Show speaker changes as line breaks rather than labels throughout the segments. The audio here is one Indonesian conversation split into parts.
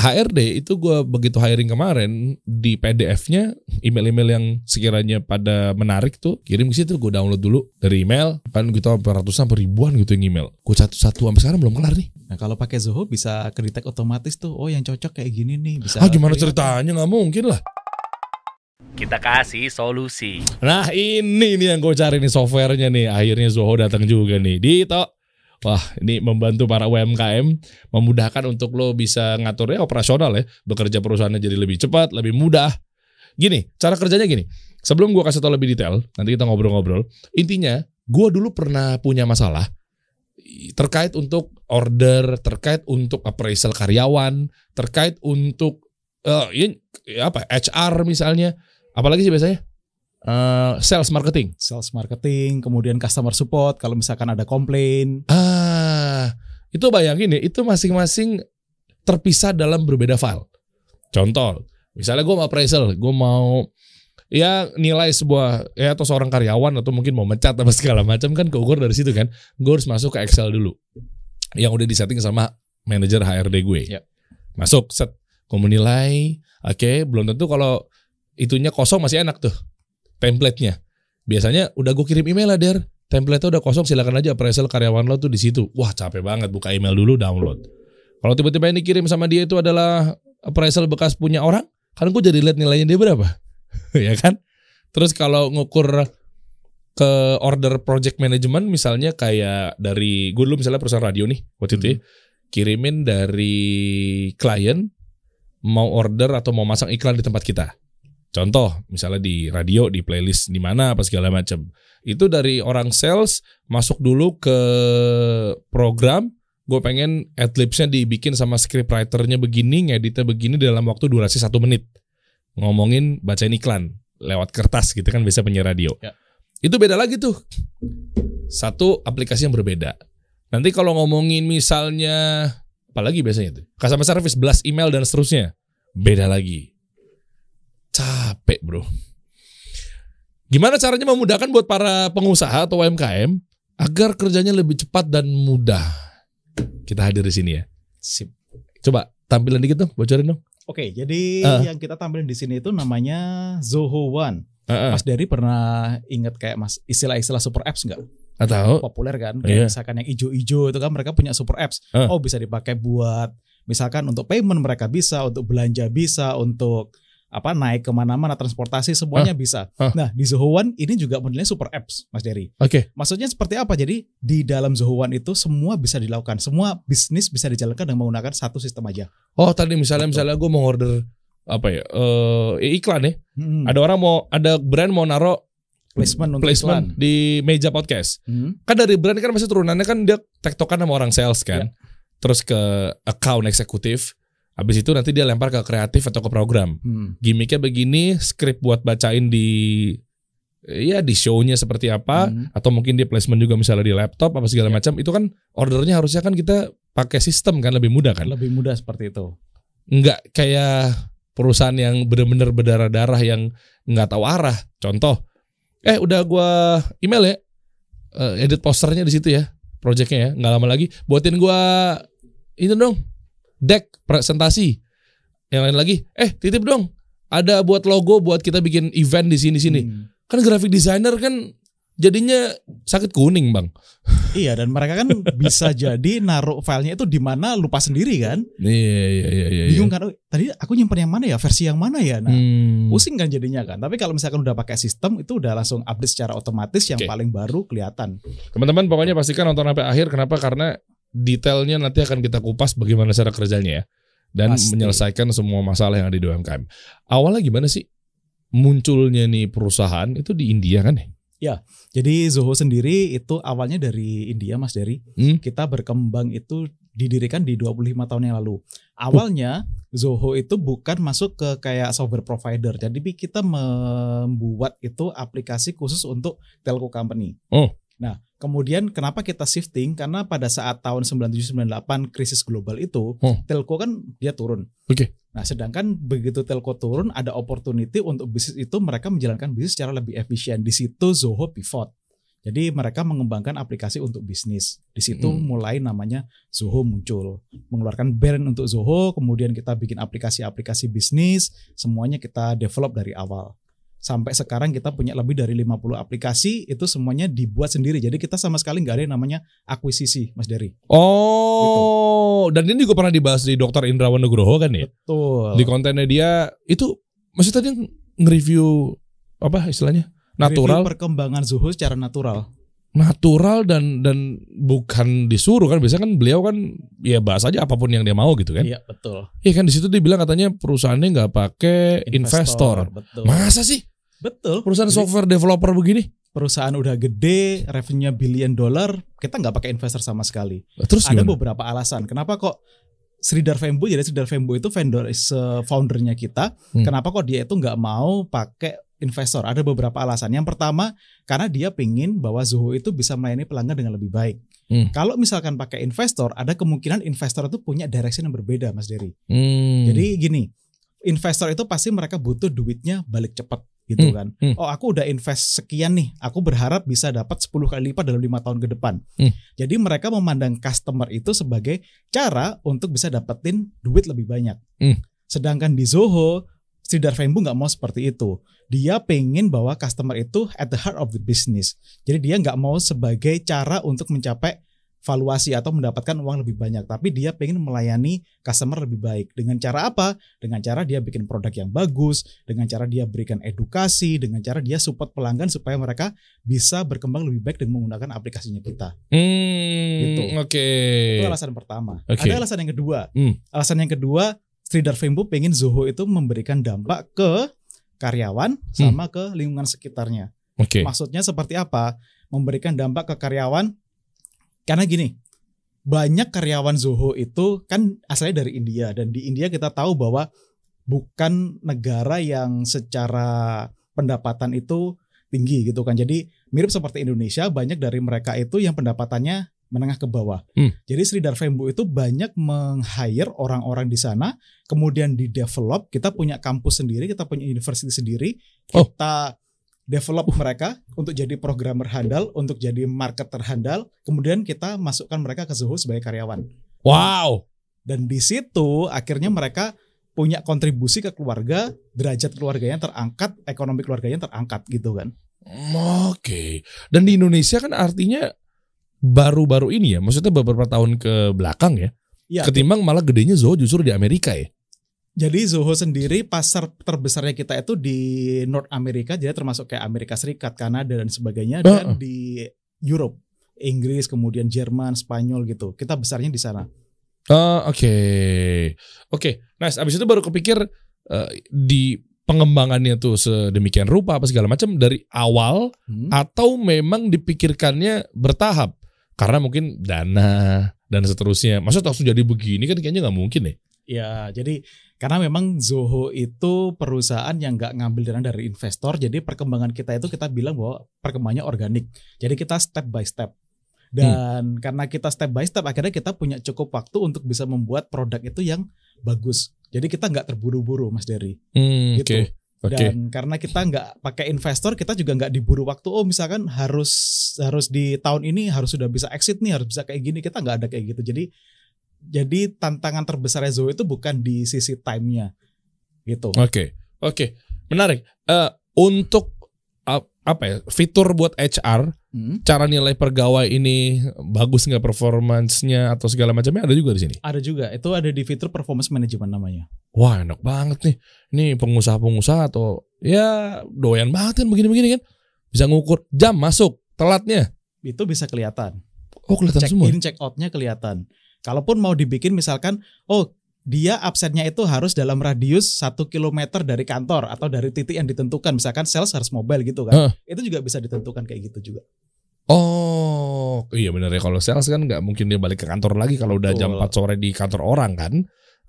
HRD itu gue begitu hiring kemarin di PDF-nya email-email yang sekiranya pada menarik tuh kirim ke situ gue download dulu dari email. Kan gitu sampai ratusan sampai ribuan gitu yang email. Gue satu-satu sampai sekarang belum kelar nih.
Nah kalau pakai Zoho bisa kedetek otomatis tuh. Oh yang cocok kayak gini nih bisa.
ah gimana ceritanya? Nggak mungkin lah.
Kita kasih solusi.
nah ini nih yang gue cari nih softwarenya nih. Akhirnya Zoho datang juga nih. Dito Wah, ini membantu para UMKM, memudahkan untuk lo bisa ngaturnya operasional ya, bekerja perusahaannya jadi lebih cepat, lebih mudah. Gini, cara kerjanya gini. Sebelum gua kasih tau lebih detail, nanti kita ngobrol-ngobrol. Intinya, gua dulu pernah punya masalah terkait untuk order, terkait untuk appraisal karyawan, terkait untuk eh ini apa HR misalnya, apalagi sih biasanya Eh, sales marketing.
Sales marketing, kemudian customer support. Kalau misalkan ada komplain.
Ah, itu bayangin ya, itu masing-masing terpisah dalam berbeda file. Contoh, misalnya gue mau appraisal, gue mau ya nilai sebuah ya atau seorang karyawan atau mungkin mau mencat apa segala macam kan keukur dari situ kan. Gue harus masuk ke Excel dulu. Yang udah disetting sama manajer HRD gue.
Ya.
Masuk set, gue menilai, oke, belum tentu kalau itunya kosong masih enak tuh template-nya. Biasanya udah gue kirim email lah, Der. Template-nya udah kosong, silakan aja appraisal karyawan lo tuh di situ. Wah, capek banget buka email dulu download. Kalau tiba-tiba yang dikirim sama dia itu adalah appraisal bekas punya orang, kan gue jadi lihat nilainya dia berapa. ya kan? Terus kalau ngukur ke order project management misalnya kayak dari gue dulu misalnya perusahaan radio nih waktu itu ya, kirimin dari klien mau order atau mau masang iklan di tempat kita. Contoh, misalnya di radio, di playlist di mana apa segala macam. Itu dari orang sales masuk dulu ke program, gue pengen adlibsnya dibikin sama scriptwriternya begini, ngeditnya begini dalam waktu durasi satu menit. Ngomongin bacain iklan lewat kertas gitu kan biasa penyiar radio.
Ya.
Itu beda lagi tuh. Satu aplikasi yang berbeda. Nanti kalau ngomongin misalnya apalagi biasanya tuh customer service, blast email dan seterusnya beda lagi. Capek bro. Gimana caranya memudahkan buat para pengusaha atau UMKM agar kerjanya lebih cepat dan mudah? Kita hadir di sini ya.
Sip.
Coba tampilan dikit dong, bocorin dong.
Oke, jadi
Ah.
yang kita tampilin di sini itu namanya Zoho One.
Heeh.
Mas Dery pernah inget kayak mas istilah-istilah super apps nggak?
Atau
Populer kan?
Iya.
Kayak misalkan yang ijo-ijo itu kan mereka punya super apps.
Ah.
Oh bisa dipakai buat misalkan untuk payment mereka bisa, untuk belanja bisa, untuk apa naik ke mana-mana transportasi semuanya bisa.
Ah.
Nah di Zoho One ini juga modelnya super apps, Mas Dery.
Oke.
Maksudnya seperti apa? Jadi di dalam Zoho One itu semua bisa dilakukan, semua bisnis bisa dijalankan dengan menggunakan satu sistem aja.
Oh tadi misalnya
Betul.
misalnya gue mau order apa ya eh iklan ya.
Hmm.
Ada orang mau ada brand mau naro
placement untuk
placement
iklan.
di meja podcast.
Hmm.
Kan dari brand kan pasti turunannya kan dia tektokan sama orang sales kan. Terus ke account eksekutif. Habis itu nanti dia lempar ke kreatif atau ke program.
Hmm.
Gimiknya begini, skrip buat bacain di ya di show-nya seperti apa
Hmm.
atau mungkin dia placement juga misalnya di laptop apa segala
Ya.
macam. Itu kan ordernya harusnya kan kita pakai sistem kan lebih mudah kan.
Lebih mudah seperti itu.
nggak kayak perusahaan yang bener-bener berdarah-darah yang nggak tahu arah. Contoh, eh udah gua email ya, eh, edit posternya di situ ya, projectnya ya, nggak lama lagi, buatin gua ini dong, deck presentasi. Yang lain lagi, eh titip dong, ada buat logo buat kita bikin event di sini sini.
Hmm.
Kan graphic designer kan jadinya sakit kuning bang.
Iya dan mereka kan bisa jadi naruh filenya itu di mana lupa sendiri kan.
Iya iya iya iya.
Bingung kan, oh, tadi aku nyimpen yang mana ya, versi yang mana ya. Nah,
Hmm.
pusing kan jadinya kan. Tapi kalau misalkan udah pakai sistem itu udah langsung update secara otomatis yang
Oke.
paling baru kelihatan.
Teman-teman pokoknya pastikan nonton sampai akhir. Kenapa? Karena detailnya nanti akan kita kupas bagaimana cara kerjanya ya. Dan
Pasti.
menyelesaikan semua masalah yang ada di UMKM. Awalnya gimana sih munculnya nih perusahaan itu di India kan ya?
Jadi Zoho sendiri itu awalnya dari India Mas Dery.
Hmm.
Kita berkembang itu didirikan di 25 tahun yang lalu. Awalnya Zoho itu bukan masuk ke kayak software provider. Jadi kita membuat itu aplikasi khusus untuk telco company.
Oh.
Nah, kemudian kenapa kita shifting? Karena pada saat tahun 9798 krisis global itu,
Oh.
telco kan dia turun.
Oke.
Nah, sedangkan begitu telco turun ada opportunity untuk bisnis itu mereka menjalankan bisnis secara lebih efisien. Di situ Zoho pivot. Jadi mereka mengembangkan aplikasi untuk bisnis. Di situ
Hmm.
mulai namanya Zoho muncul. Mengeluarkan brand untuk Zoho, kemudian kita bikin aplikasi-aplikasi bisnis, semuanya kita develop dari awal. Sampai sekarang kita punya lebih dari 50 aplikasi, itu semuanya dibuat sendiri. Jadi kita sama sekali nggak ada yang namanya akuisisi, Mas Dery.
Oh, dan ini juga pernah dibahas di Dr. Indrawan Nugroho kan ya?
Betul.
Di kontennya dia itu maksudnya tadi nge-review apa istilahnya? Natural,
Review perkembangan Zoho secara natural.
natural dan dan bukan disuruh kan biasanya kan beliau kan ya bahas aja apa pun yang dia mau gitu kan.
Iya, betul.
Iya kan di situ dia bilang katanya perusahaannya nggak pakai investor.
Betul.
Masa sih
Betul.
perusahaan
Jadi,
software developer begini?
perusahaan udah gede, revenue billion dollar, kita nggak pakai investor sama sekali.
Terus
Ada
gimana?
beberapa alasan. Kenapa kok Sridhar Vembu jadi Sridhar Vembu itu vendor is uh, foundernya kita.
Hmm.
Kenapa kok dia itu nggak mau pakai investor? Ada beberapa alasan. Yang pertama karena dia pingin bahwa Zoho itu bisa melayani pelanggan dengan lebih baik.
Hmm.
Kalau misalkan pakai investor, ada kemungkinan investor itu punya direction yang berbeda, Mas Dery.
Hmm.
Jadi gini, investor itu pasti mereka butuh duitnya balik cepat gitu
Hmm,
kan.
hmm.
Oh aku udah invest sekian nih, aku berharap bisa dapat 10 kali lipat dalam lima tahun ke depan.
Hmm.
Jadi mereka memandang customer itu sebagai cara untuk bisa dapetin duit lebih banyak.
Hmm.
Sedangkan di Zoho, Sridhar Vembu nggak mau seperti itu. Dia pengen bahwa customer itu at the heart of the business. Jadi dia nggak mau sebagai cara untuk mencapai valuasi atau mendapatkan uang lebih banyak, tapi dia pengen melayani customer lebih baik. Dengan cara apa? Dengan cara dia bikin produk yang bagus, dengan cara dia berikan edukasi, dengan cara dia support pelanggan supaya mereka bisa berkembang lebih baik dengan menggunakan aplikasinya kita.
Hmm,
Gitu.
Oke.
Itu alasan pertama.
Oke.
Ada alasan yang kedua.
Hmm.
Alasan yang kedua, Sridhar Vembu pengen Zoho itu memberikan dampak ke karyawan sama ke lingkungan sekitarnya.
Oke.
Maksudnya seperti apa? Memberikan dampak ke karyawan karena gini, banyak karyawan Zoho itu kan asalnya dari India dan di India kita tahu bahwa bukan negara yang secara pendapatan itu tinggi gitu kan. Jadi mirip seperti Indonesia, banyak dari mereka itu yang pendapatannya menengah ke bawah.
Hmm.
Jadi Sridhar Vembu itu banyak meng-hire orang-orang di sana, kemudian di develop. Kita punya kampus sendiri, kita punya university sendiri.
Oh.
Develop mereka untuk jadi programmer handal, untuk jadi marketer handal. Kemudian kita masukkan mereka ke Zoho sebagai karyawan.
Wow.
Dan di situ akhirnya mereka punya kontribusi ke keluarga, derajat keluarganya terangkat, ekonomi keluarganya terangkat gitu kan.
Oke. Dan di Indonesia kan artinya baru-baru ini ya, maksudnya beberapa tahun ke belakang ya.
Iya.
Ketimbang malah gedenya Zoho justru di Amerika ya.
Jadi Zoho sendiri pasar terbesarnya kita itu di North America, jadi termasuk kayak Amerika Serikat, Kanada dan sebagainya, dan
Heeh.
di Europe, Inggris, kemudian Jerman, Spanyol gitu. Kita besarnya di sana.
Ah, oke. Oke. Nice. Abis itu baru kepikir eh, di pengembangannya tuh sedemikian rupa apa segala macam dari awal
Hmm.
atau memang dipikirkannya bertahap karena mungkin dana dan seterusnya. Masa langsung jadi begini kan kayaknya nggak mungkin ya.
Ya, jadi karena memang Zoho itu perusahaan yang nggak ngambil dana dari investor, jadi perkembangan kita itu kita bilang bahwa perkembangannya organik. Jadi kita step by step. Dan karena kita step by step, akhirnya kita punya cukup waktu untuk bisa membuat produk itu yang bagus. Jadi kita nggak terburu-buru, Mas Dery.
Hmm,
Gitu.
Oke. Oke.
Dan karena kita nggak pakai investor, kita juga nggak diburu waktu. Oh, misalkan harus harus di tahun ini harus sudah bisa exit nih, harus bisa kayak gini. Kita nggak ada kayak gitu. Jadi jadi tantangan terbesar Zoho itu bukan di sisi time-nya, gitu.
Oke, oke, menarik. Eh untuk ap- apa ya fitur buat HR,
Hmm.
cara nilai pegawai ini bagus nggak performancenya atau segala macamnya ada juga di sini.
Ada juga, itu ada di fitur performance management namanya.
Wah enak banget nih. Ini pengusaha-pengusaha atau ya doyan banget kan begini-begini kan. Bisa ngukur jam masuk, telatnya.
Itu bisa kelihatan.
Oh kelihatan
Check
semua.
in, check out-nya kelihatan. Kalaupun mau dibikin misalkan, oh dia absennya itu harus dalam radius satu kilometer dari kantor atau dari titik yang ditentukan. Misalkan sales harus mobile gitu kan.
Heeh.
Itu juga bisa ditentukan kayak gitu juga.
Oh iya bener ya kalau sales kan nggak mungkin dia balik ke kantor lagi kalau udah jam
Betul.
4 sore di kantor orang kan.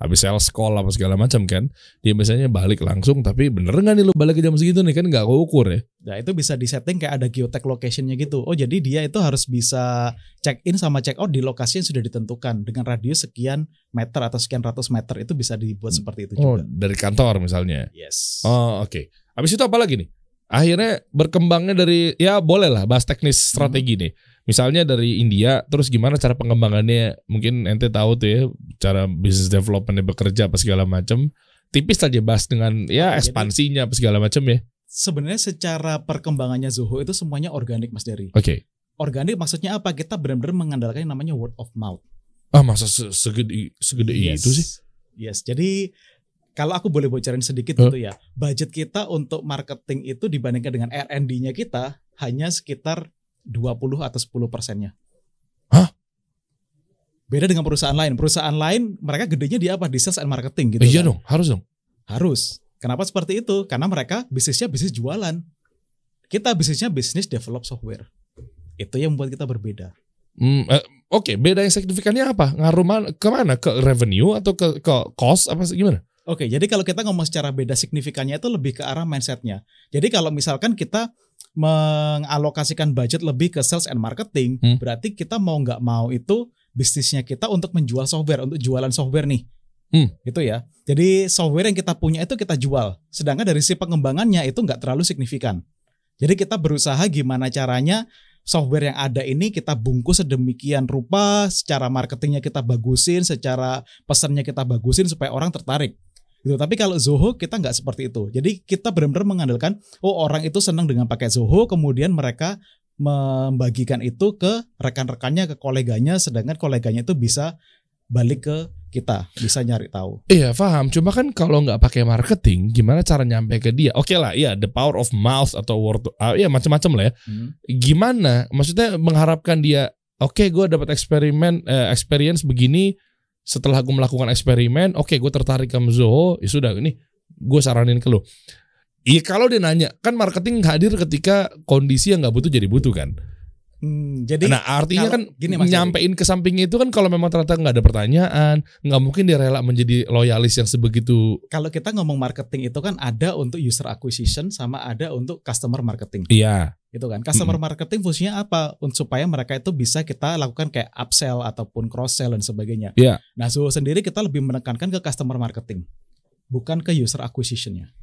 Habis sales call apa segala macam kan. Dia biasanya balik langsung tapi bener nggak nih lu balik ke jam segitu nih kan nggak keukur ya.
Nah itu bisa disetting kayak ada geotag locationnya gitu. Oh jadi dia itu harus bisa check in sama check out di lokasi yang sudah ditentukan dengan radius sekian meter atau sekian ratus meter itu bisa dibuat seperti itu
Oh
juga.
dari kantor misalnya.
Yes.
Oh oke. Habis itu apa lagi nih? akhirnya berkembangnya dari ya boleh lah bahas teknis strategi nih. Misalnya dari India, terus gimana cara pengembangannya? Mungkin ente tahu tuh ya cara business developmentnya bekerja apa segala macam. Tipis aja bahas dengan ya ekspansinya apa segala macam ya.
Sebenarnya secara perkembangannya Zoho itu semuanya organik Mas Dery.
Oke.
Organik maksudnya apa? Kita benar-benar mengandalkan yang namanya word of mouth.
Ah masa se- segede segede
Yes.
itu sih?
Yes. Jadi kalau aku boleh bocorin sedikit
Huh?
gitu ya, budget kita untuk marketing itu dibandingkan dengan R&D-nya kita hanya sekitar 20 atau 10 persennya.
Hah?
Beda dengan perusahaan lain. Perusahaan lain mereka gedenya di apa? Di sales and marketing gitu.
Eh, iya
kan.
dong, harus dong.
Harus. Kenapa seperti itu? Karena mereka bisnisnya bisnis jualan. Kita bisnisnya bisnis develop software. Itu yang membuat kita berbeda.
Hmm, eh, Oke, beda yang signifikannya apa? Ngaruh mana, ke mana? Ke revenue atau ke, ke cost apa sih, gimana?
Oke, jadi kalau kita ngomong secara beda signifikannya itu lebih ke arah mindsetnya. Jadi kalau misalkan kita mengalokasikan budget lebih ke sales and marketing,
Hmm.
berarti kita mau nggak mau itu bisnisnya kita untuk menjual software, untuk jualan software nih.
Hmm.
Gitu ya. Jadi software yang kita punya itu kita jual. Sedangkan dari si pengembangannya itu nggak terlalu signifikan. Jadi kita berusaha gimana caranya software yang ada ini kita bungkus sedemikian rupa, secara marketingnya kita bagusin, secara pesannya kita bagusin supaya orang tertarik. Gitu. Tapi kalau Zoho kita nggak seperti itu. Jadi kita benar-benar mengandalkan oh orang itu senang dengan pakai Zoho, kemudian mereka membagikan itu ke rekan-rekannya, ke koleganya, sedangkan koleganya itu bisa balik ke kita, bisa nyari tahu.
Iya paham. Cuma kan kalau nggak pakai marketing, gimana cara nyampe ke dia? Oke lah, iya the power of mouth atau word, ah, ya macam-macam lah ya. Gimana? Maksudnya mengharapkan dia, oke gue dapat eksperimen, eh, experience begini. Setelah gue melakukan eksperimen, oke gue tertarik sama Zoho, ya sudah ini gue saranin ke lo. Iya kalau dia nanya, kan marketing hadir ketika kondisi yang nggak butuh jadi butuh kan.
Hmm, jadi
nah artinya
kalau-
kan
gini, Mas
nyampein ke sampingnya itu kan kalau memang ternyata nggak ada pertanyaan, nggak mungkin dia rela menjadi loyalis yang sebegitu.
kalau kita ngomong marketing itu kan ada untuk user acquisition sama ada untuk customer marketing.
Iya.
gitu kan. Customer marketing fungsinya apa? Untuk supaya mereka itu bisa kita lakukan kayak upsell ataupun cross sell dan sebagainya.
Iya.
Nah, Zoho sendiri kita lebih menekankan ke customer marketing, bukan ke user acquisitionnya.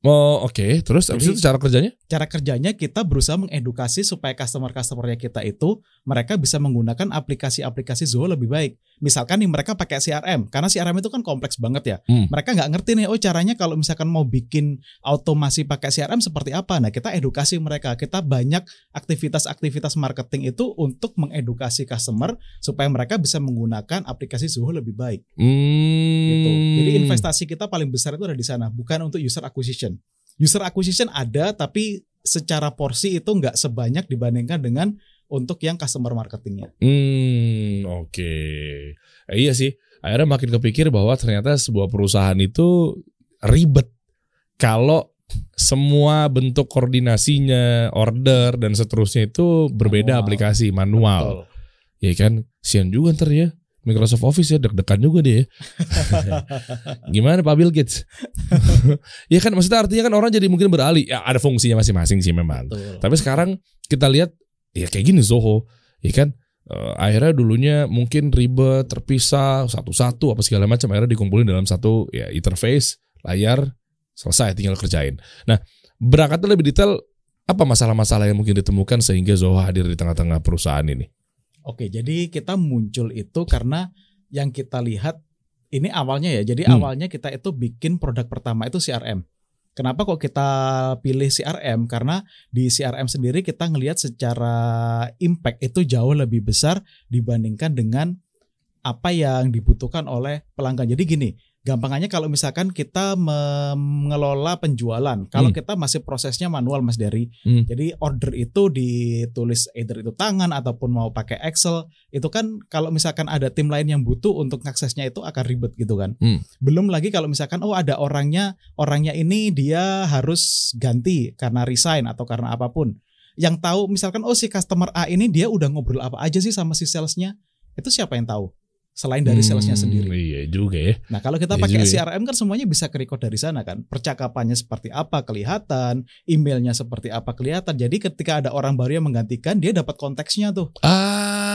Oh oke, terus abis
Jadi-
itu cara kerjanya?
Cara kerjanya kita berusaha mengedukasi supaya customer-customernya kita itu mereka bisa menggunakan aplikasi-aplikasi Zoho lebih baik. Misalkan nih mereka pakai CRM, karena CRM itu kan kompleks banget ya.
Hmm.
Mereka nggak ngerti nih, oh caranya kalau misalkan mau bikin automasi pakai CRM seperti apa. Nah kita edukasi mereka, kita banyak aktivitas-aktivitas marketing itu untuk mengedukasi customer supaya mereka bisa menggunakan aplikasi Zoho lebih baik.
Hmm.
Gitu. Jadi investasi kita paling besar itu ada di sana, bukan untuk user acquisition. User acquisition ada, tapi secara porsi itu nggak sebanyak dibandingkan dengan untuk yang customer marketingnya.
Hmm, oke. Eh, iya sih. Akhirnya makin kepikir bahwa ternyata sebuah perusahaan itu ribet kalau semua bentuk koordinasinya, order dan seterusnya itu berbeda
Manual.
aplikasi manual.
Betul.
Ya kan, sian juga ntar ya. Microsoft Office ya deg-degan juga dia. ya. Gimana Pak Bill Gates? ya kan maksudnya artinya kan orang jadi mungkin beralih. Ya ada fungsinya masing-masing sih memang.
Betul.
Tapi sekarang kita lihat ya kayak gini Zoho, ya kan Eh, akhirnya dulunya mungkin ribet, terpisah satu-satu apa segala macam akhirnya dikumpulin dalam satu ya interface, layar, selesai tinggal kerjain. Nah, berangkatnya lebih detail apa masalah-masalah yang mungkin ditemukan sehingga Zoho hadir di tengah-tengah perusahaan ini?
Oke, jadi kita muncul itu karena yang kita lihat ini awalnya ya. Jadi
Hmm.
awalnya kita itu bikin produk pertama itu CRM. Kenapa kok kita pilih CRM? Karena di CRM sendiri kita ngelihat secara impact itu jauh lebih besar dibandingkan dengan apa yang dibutuhkan oleh pelanggan. Jadi gini, gampangannya kalau misalkan kita mengelola penjualan, kalau
Hmm.
kita masih prosesnya manual Mas Dery,
Hmm.
jadi order itu ditulis either itu tangan ataupun mau pakai Excel, itu kan kalau misalkan ada tim lain yang butuh untuk aksesnya itu akan ribet gitu kan.
Hmm.
Belum lagi kalau misalkan oh ada orangnya, orangnya ini dia harus ganti karena resign atau karena apa pun. Yang tahu misalkan oh si customer A ini dia udah ngobrol apa aja sih sama si salesnya, itu siapa yang tahu? Selain dari salesnya
Hmm,
sendiri.
Iya juga ya.
Nah kalau kita
Iya
pakai
ya.
CRM kan semuanya bisa ke record dari sana kan. Percakapannya seperti apa kelihatan, emailnya seperti apa kelihatan. Jadi ketika ada orang baru yang menggantikan, dia dapat konteksnya tuh.
Ah.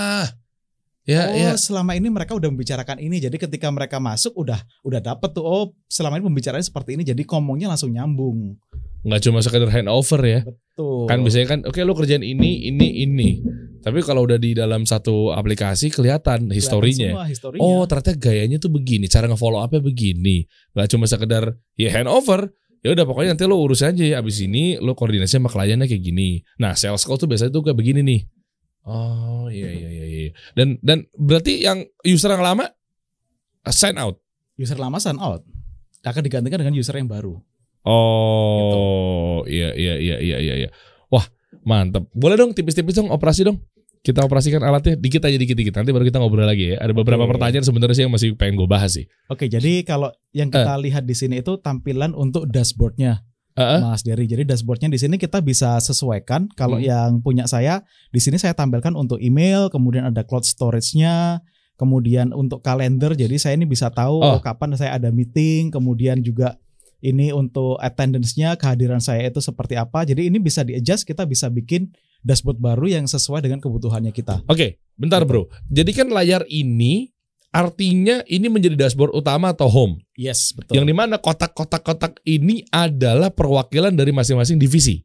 Ya,
oh
ya.
selama ini mereka udah membicarakan ini. Jadi ketika mereka masuk udah udah dapat tuh. Oh selama ini pembicaraannya seperti ini. Jadi ngomongnya langsung nyambung.
nggak cuma sekedar handover ya.
Betul.
Kan biasanya kan oke lu kerjain ini, ini, ini. Tapi kalau udah di dalam satu aplikasi kelihatan
Kelihatan
historinya.
semua historinya.
Oh ternyata gayanya tuh begini, cara nge-follow up-nya begini. Gak cuma sekedar ya handover. Ya udah pokoknya nanti lo urus aja ya. Abis ini lo koordinasi sama kliennya kayak gini. Nah sales call tuh biasanya tuh kayak begini nih. Oh iya iya iya. iya. Dan dan berarti yang user yang lama uh, sign out.
user lama sign out. Akan digantikan dengan user yang baru.
Oh iya iya iya iya iya. iya. Wah mantap. Boleh dong tipis-tipis dong operasi dong. Kita operasikan alatnya dikit aja dikit-dikit. Nanti baru kita ngobrol lagi ya. Ada beberapa
Oke.
pertanyaan sebenarnya sih yang masih pengen gue bahas sih.
Oke, jadi kalau yang kita lihat di sini itu tampilan untuk dashboardnya,
Heeh.
Mas Dery. Jadi dashboardnya di sini kita bisa sesuaikan. Kalau
Hmm.
yang punya saya, di sini saya tampilkan untuk email, kemudian ada cloud storage-nya, kemudian untuk kalender. Jadi saya ini bisa tahu
Oh.
oh, kapan saya ada meeting, kemudian juga ini untuk attendance-nya, kehadiran saya itu seperti apa. Jadi ini bisa di-adjust, kita bisa bikin dashboard baru yang sesuai dengan kebutuhannya kita.
Oke, bentar bro. Jadi kan layar ini artinya ini menjadi dashboard utama atau home.
Yes, betul.
Yang di mana kotak-kotak-kotak ini adalah perwakilan dari masing-masing divisi.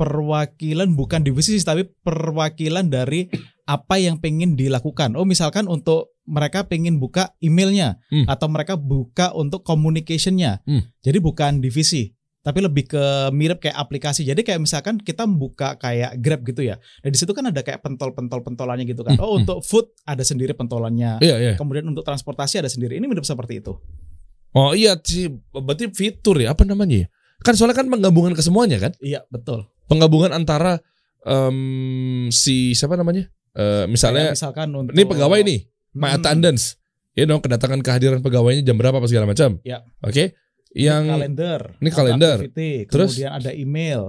perwakilan bukan divisi tapi perwakilan dari apa yang pengen dilakukan. Oh misalkan untuk mereka pengen buka emailnya
Hmm.
atau mereka buka untuk communicationnya.
Hmm.
Jadi bukan divisi, tapi lebih ke mirip kayak aplikasi. Jadi kayak misalkan kita buka kayak Grab gitu ya. Dan di situ kan ada kayak pentol-pentol pentolannya gitu kan.
Hmm,
Oh
hmm.
untuk food ada sendiri pentolannya.
Iya, iya.
Kemudian untuk transportasi ada sendiri. Ini mirip seperti itu.
Oh iya sih, berarti fitur ya, apa namanya ya? Kan soalnya kan penggabungan ke semuanya kan?
Iya betul.
Penggabungan antara em, si siapa namanya? Eh, misalnya
Kayak misalkan untuk
ini pegawai nih, my
Hmm.
attendance. Ya dong, kedatangan kehadiran pegawainya jam berapa apa segala macam.
Ya.
Oke.
Ini
Yang
kalender,
ini kalender.
activity,
Terus?
kemudian ada email,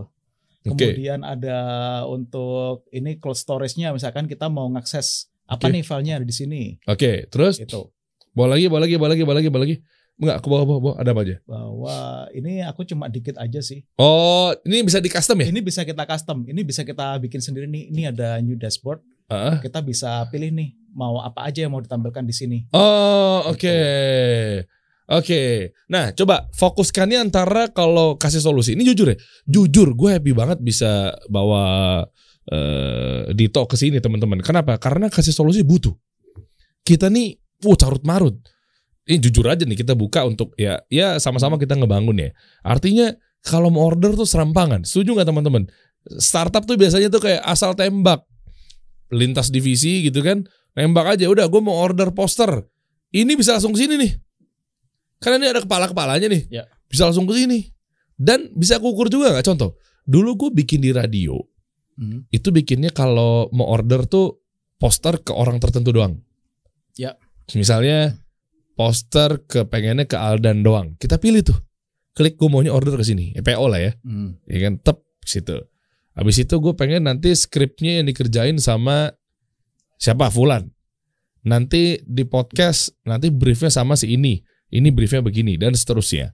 oke.
kemudian ada untuk ini cloud storage-nya misalkan kita mau ngakses apa nih filenya ada di sini
Oke, terus
gitu.
bawa lagi, bawa lagi, bawa lagi, bawa lagi, bawa lagi. Enggak, aku bawa, bawa, bawa. Ada apa aja?
Bahwa ini aku cuma dikit aja sih.
Oh, ini bisa di custom ya?
Ini bisa kita custom, ini bisa kita bikin sendiri nih. Ini ada new dashboard,
Ah.
kita bisa pilih nih mau apa aja yang mau ditampilkan di sini.
Oh, oke. Oke. Nah, coba fokuskannya antara kalau kasih solusi. Ini jujur ya. Jujur, gue happy banget bisa bawa eh Dito ke sini teman-teman. Kenapa? Karena kasih solusi butuh. Kita nih, wuh carut marut. Ini jujur aja nih kita buka untuk ya ya sama-sama kita ngebangun ya. Artinya kalau mau order tuh serampangan. Setuju nggak teman-teman? Startup tuh biasanya tuh kayak asal tembak lintas divisi gitu kan nembak aja udah gue mau order poster ini bisa langsung sini nih karena ini ada kepala kepalanya nih.
Ya.
bisa langsung ke sini. Dan bisa aku ukur juga nggak? Contoh dulu gue bikin di radio.
Hmm.
itu bikinnya kalau mau order tuh poster ke orang tertentu doang.
Ya.
misalnya poster ke pengennya ke Aldan doang. Kita pilih tuh. Klik gue maunya order ke sini. Eh, PO lah ya.
Hmm.
ya kan? Tep situ. Habis itu gue pengen nanti skripnya yang dikerjain sama siapa? Fulan. Nanti di podcast nanti briefnya sama si ini ini briefnya begini dan seterusnya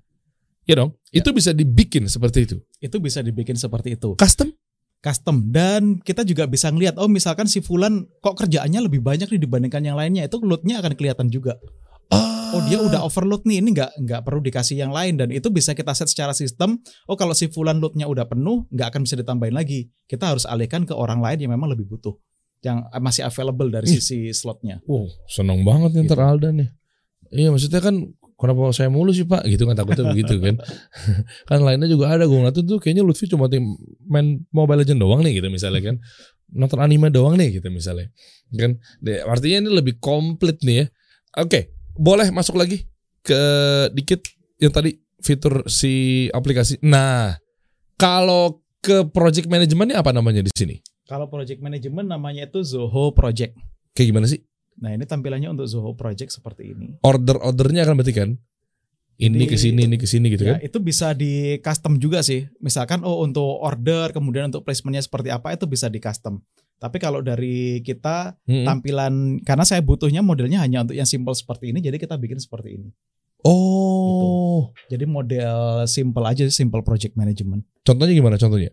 ya dong
Ya.
itu bisa dibikin seperti itu
Itu bisa dibikin seperti itu.
custom
custom dan kita juga bisa ngelihat oh misalkan si Fulan kok kerjaannya lebih banyak nih dibandingkan yang lainnya itu loadnya akan kelihatan juga oh dia udah overload nih ini nggak nggak perlu dikasih yang lain dan itu bisa kita set secara sistem oh kalau si Fulan loadnya udah penuh nggak akan bisa ditambahin lagi kita harus alihkan ke orang lain yang memang lebih butuh yang masih available dari
Ih.
sisi slotnya
Wow, seneng banget nih ntar
Gitu.
Aldan nih. Iya maksudnya kan kenapa saya mulu sih pak gitu kan takutnya begitu kan. kan lainnya juga ada gue ngeliatin tuh kayaknya Lutfi cuma tim main Mobile Legend doang nih gitu misalnya kan. Nonton anime doang nih gitu misalnya. Kan De- artinya ini lebih komplit nih ya. Oke, boleh masuk lagi ke dikit yang tadi fitur si aplikasi. Nah, kalau ke project manajemennya apa namanya di sini?
kalau project management namanya itu Zoho Project
Kayak gimana sih?
Nah ini tampilannya untuk Zoho Project seperti ini
Order-ordernya kan berarti kan? Ini ke sini, ini ke sini gitu
Ya,
kan?
itu bisa di custom juga sih. Misalkan oh untuk order kemudian untuk placementnya seperti apa itu bisa di custom. Tapi kalau dari kita
Mm-mm.
tampilan karena saya butuhnya modelnya hanya untuk yang simple seperti ini, jadi kita bikin seperti ini.
Oh,
Jadi model simple aja, simple project management.
contohnya gimana contohnya?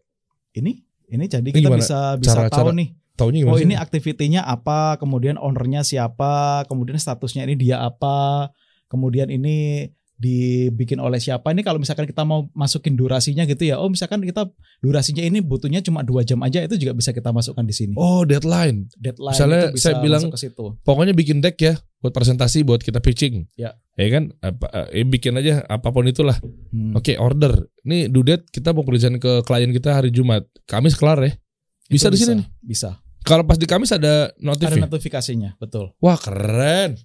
Ini ini jadi
Ini
kita
gimana?
bisa bisa
Cara-
tahu
cara-
nih.
Taunya gimana
Oh ini aktivitinya apa, kemudian ownernya siapa, kemudian statusnya ini dia apa, kemudian ini dibikin oleh siapa ini kalau misalkan kita mau masukin durasinya gitu ya oh misalkan kita durasinya ini butuhnya cuma dua jam aja itu juga bisa kita masukkan di sini
Oh, deadline.
deadline
misalnya
itu bisa
saya bilang-
ke situ
Pokoknya bikin deck ya buat presentasi buat kita pitching.
Ya.
Ya kan? Apa, eh, bikin aja apa pun itulah.
Hmm.
Oke, order. Nih due date kita mau kerjain ke klien kita hari Jumat. Kamis kelar ya. Bisa
Itu
di sini nih.
bisa
Kalau pas di Kamis ada notif
ada
ya?
notifikasinya betul
Wah, keren.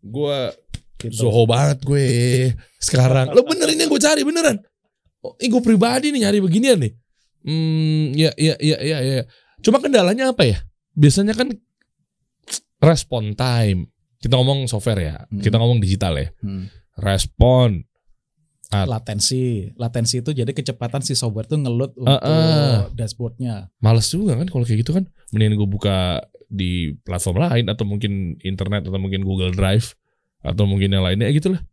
Gua
gitu.
Zoho banget gue sekarang. Lo bener ini yang gue cari beneran. Oh, ini gue pribadi nih nyari beginian nih. Hmm, ya, ya, ya, ya, ya. Cuma kendalanya apa ya? Biasanya kan respon time. Kita ngomong software ya,
Hmm.
kita ngomong digital ya.
Hmm.
Respon.
Latensi latensi itu jadi kecepatan si software tuh ngeload untuk
Uh-uh.
dashboardnya
Males juga kan kalau kayak gitu kan. Mendingan gue buka di platform lain atau mungkin internet atau mungkin Google Drive atau mungkin yang lainnya gitu lah.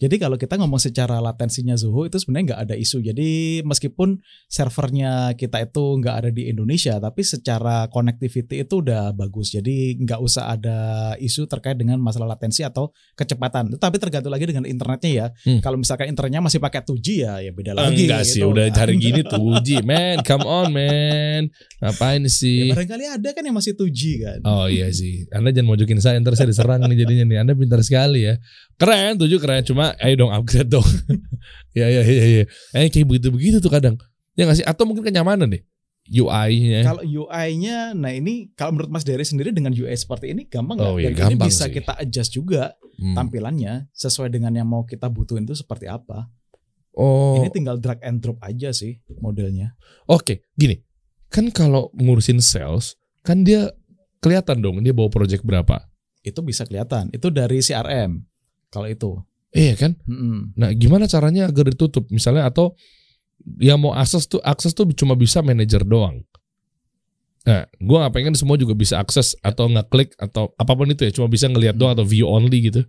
Jadi kalau kita ngomong secara latensinya Zoho itu sebenarnya nggak ada isu. Jadi meskipun servernya kita itu nggak ada di Indonesia, tapi secara connectivity itu udah bagus. Jadi nggak usah ada isu terkait dengan masalah latensi atau kecepatan. Tapi tergantung lagi dengan internetnya ya.
Hmm.
Kalau misalkan internetnya masih pakai 2G ya, ya beda lagi.
Enggak sih,
gitu.
udah
Nah,
cari gini tuh uji, man. Come on, man. Ngapain
Ya,
sih?
barangkali ada kan yang masih 2G kan.
Oh iya sih. Anda jangan mojokin saya ntar saya diserang nih jadinya nih. Anda pintar sekali ya. Keren, tujuh keren. Cuma ayo dong upgrade dong. ya ya ya ya. Eh kayak begitu-begitu tuh kadang. Ya nggak sih? Atau mungkin kenyamanan deh. UI-nya.
Kalau UI-nya, nah ini kalau menurut Mas Dery sendiri dengan UI seperti ini gampang nggak?
Oh, iya,
Dan ini
gampang
bisa
sih.
kita adjust juga
Hmm.
tampilannya sesuai dengan yang mau kita butuhin itu seperti apa.
Oh,
Ini tinggal drag and drop aja sih modelnya.
oke. Gini, kan kalau ngurusin sales, kan dia kelihatan dong dia bawa project berapa.
Itu bisa kelihatan. Itu dari CRM. Kalau itu.
Iya kan?
Mm-mm.
Nah, gimana caranya agar ditutup? Misalnya atau yang mau akses tuh akses tuh cuma bisa manajer doang. Nah, gua nggak pengen semua juga bisa akses atau ngeklik atau apa pun itu ya, cuma bisa ngelihat doang atau view only gitu.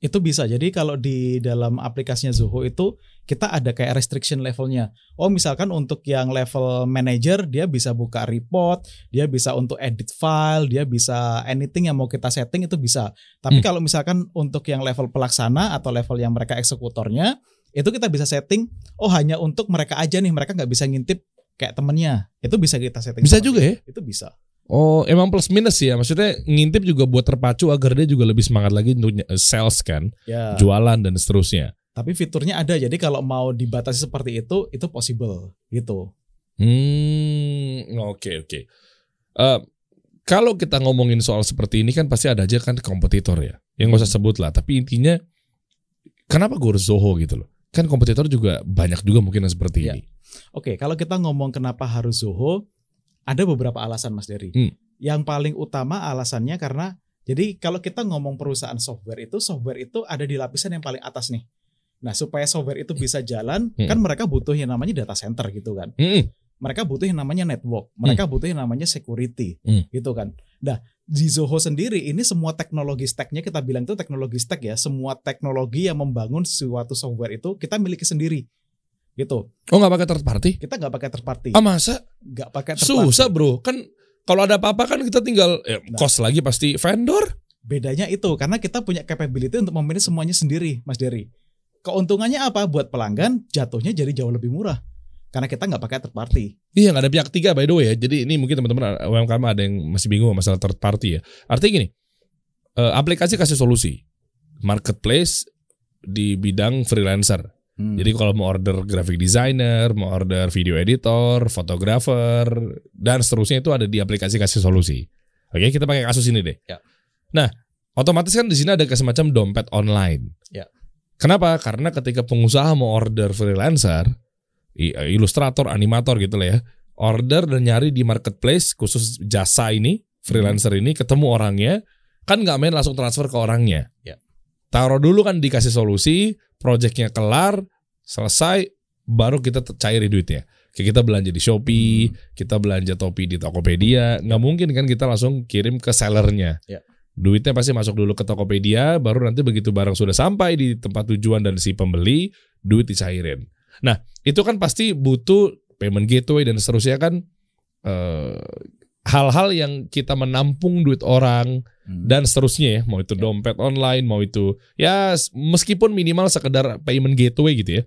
Itu bisa. Jadi kalau di dalam aplikasinya Zoho itu kita ada kayak restriction levelnya. Oh misalkan untuk yang level manager dia bisa buka report, dia bisa untuk edit file, dia bisa anything yang mau kita setting itu bisa. Tapi
Hmm.
kalau misalkan untuk yang level pelaksana atau level yang mereka eksekutornya itu kita bisa setting. Oh hanya untuk mereka aja nih, mereka nggak bisa ngintip kayak temennya. Itu bisa kita setting.
Bisa juga ya?
Itu bisa.
Oh, emang plus minus sih ya. Maksudnya ngintip juga buat terpacu agar dia juga lebih semangat lagi untuk sales kan,
Ya.
jualan dan seterusnya.
Tapi fiturnya ada. Jadi kalau mau dibatasi seperti itu, itu possible gitu.
Hmm, oke oke. Eh, kalau kita ngomongin soal seperti ini kan pasti ada aja kan kompetitor ya. Yang nggak usah sebut lah. Tapi intinya, kenapa gue harus Zoho gitu loh? Kan kompetitor juga banyak juga mungkin yang seperti
Iya.
ini.
Oke, kalau kita ngomong kenapa harus Zoho, ada beberapa alasan Mas Dery.
Hmm.
Yang paling utama alasannya karena jadi kalau kita ngomong perusahaan software itu, software itu ada di lapisan yang paling atas nih. Nah, supaya software itu bisa jalan,
Hmm.
kan mereka butuh yang namanya data center gitu kan.
Mm-mm.
Mereka butuh yang namanya network, mereka butuh yang namanya security,
Hmm.
gitu kan. Nah, di Zoho sendiri ini semua teknologi stacknya kita bilang itu teknologi stack ya, semua teknologi yang membangun suatu software itu kita miliki sendiri, gitu.
Oh nggak pakai third party?
Kita nggak pakai third party,
Ah masa?
nggak pakai third party.
Susah bro. Kan kalau ada apa-apa kan kita tinggal ya,
Nah.
cost lagi pasti vendor.
Bedanya itu karena kita punya capability untuk memanage semuanya sendiri, Mas Dery. Keuntungannya apa buat pelanggan? Jatuhnya jadi jauh lebih murah karena kita nggak pakai third party.
Iya nggak ada pihak ketiga by the way ya. Jadi ini mungkin teman-teman UMKM ada yang masih bingung masalah third party ya. Artinya gini, eh, aplikasi kasih solusi, marketplace di bidang freelancer.
Hmm.
Jadi kalau mau order graphic designer, mau order video editor, fotografer, dan seterusnya itu ada di aplikasi kasih solusi. Oke, kita pakai kasus ini deh.
Ya.
Nah, otomatis kan di sini ada semacam dompet online.
Ya.
Kenapa? Karena ketika pengusaha mau order freelancer, i- ilustrator, animator gitu lah ya, order dan nyari di marketplace khusus jasa ini, freelancer ini ketemu orangnya, kan nggak main langsung transfer ke orangnya.
Ya.
Taruh dulu kan dikasih solusi, projectnya kelar, selesai, baru kita cairi duitnya. Kayak kita belanja di Shopee, kita belanja topi di Tokopedia, nggak mungkin kan kita langsung kirim ke sellernya.
Ya.
Duitnya pasti masuk dulu ke Tokopedia, baru nanti begitu barang sudah sampai di tempat tujuan dan si pembeli, duit dicairin. Nah, itu kan pasti butuh payment gateway dan seterusnya kan eh, hal-hal yang kita menampung duit orang
Hmm.
dan seterusnya ya, mau itu
Ya.
dompet online, mau itu ya meskipun minimal sekedar payment gateway gitu ya.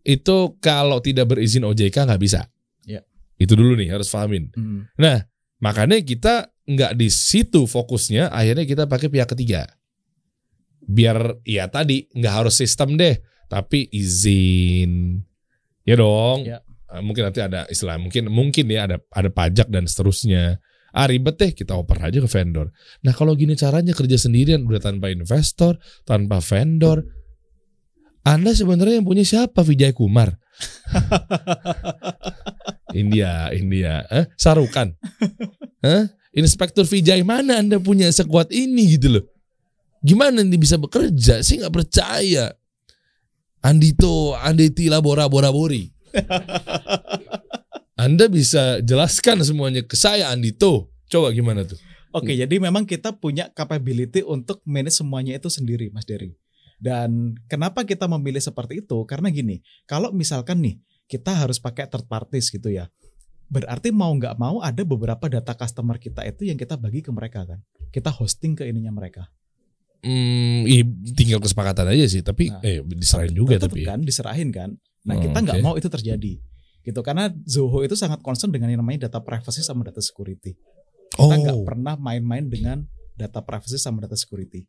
Itu kalau tidak berizin OJK nggak bisa.
Ya.
Itu dulu nih harus pahamin.
Hmm.
Nah, makanya kita nggak di situ fokusnya, akhirnya kita pakai pihak ketiga. Biar ya tadi nggak harus sistem deh, tapi izin. Ya dong.
Ya.
Eh, Mungkin nanti ada istilah mungkin mungkin ya ada ada pajak dan seterusnya. Ah ribet deh kita oper aja ke vendor. Nah kalau gini caranya kerja sendirian udah tanpa investor, tanpa vendor. Anda sebenarnya yang punya siapa Vijay Kumar? India, India, eh? Sarukan, Hah? Inspektur Vijay mana Anda punya sekuat ini gitu loh? Gimana nih bisa bekerja? Saya nggak percaya. Andito, Anditi Labora Bora Bori. Anda bisa jelaskan semuanya ke saya Andito. Coba gimana tuh?
Oke, jadi memang kita punya capability untuk manage semuanya itu sendiri, Mas Dery. Dan kenapa kita memilih seperti itu? Karena gini, kalau misalkan nih kita harus pakai third parties gitu ya, berarti mau nggak mau ada beberapa data customer kita itu yang kita bagi ke mereka kan. Kita hosting ke ininya mereka.
Hmm, tinggal kesepakatan aja sih. Tapi
Nah,
eh diserahin juga tapi. ya.
kan diserahin kan. Nah kita nggak
oke.
mau itu terjadi gitu karena Zoho itu sangat concern dengan yang namanya data privacy sama data security. Kita nggak
Oh,
pernah main-main dengan data privacy sama data security.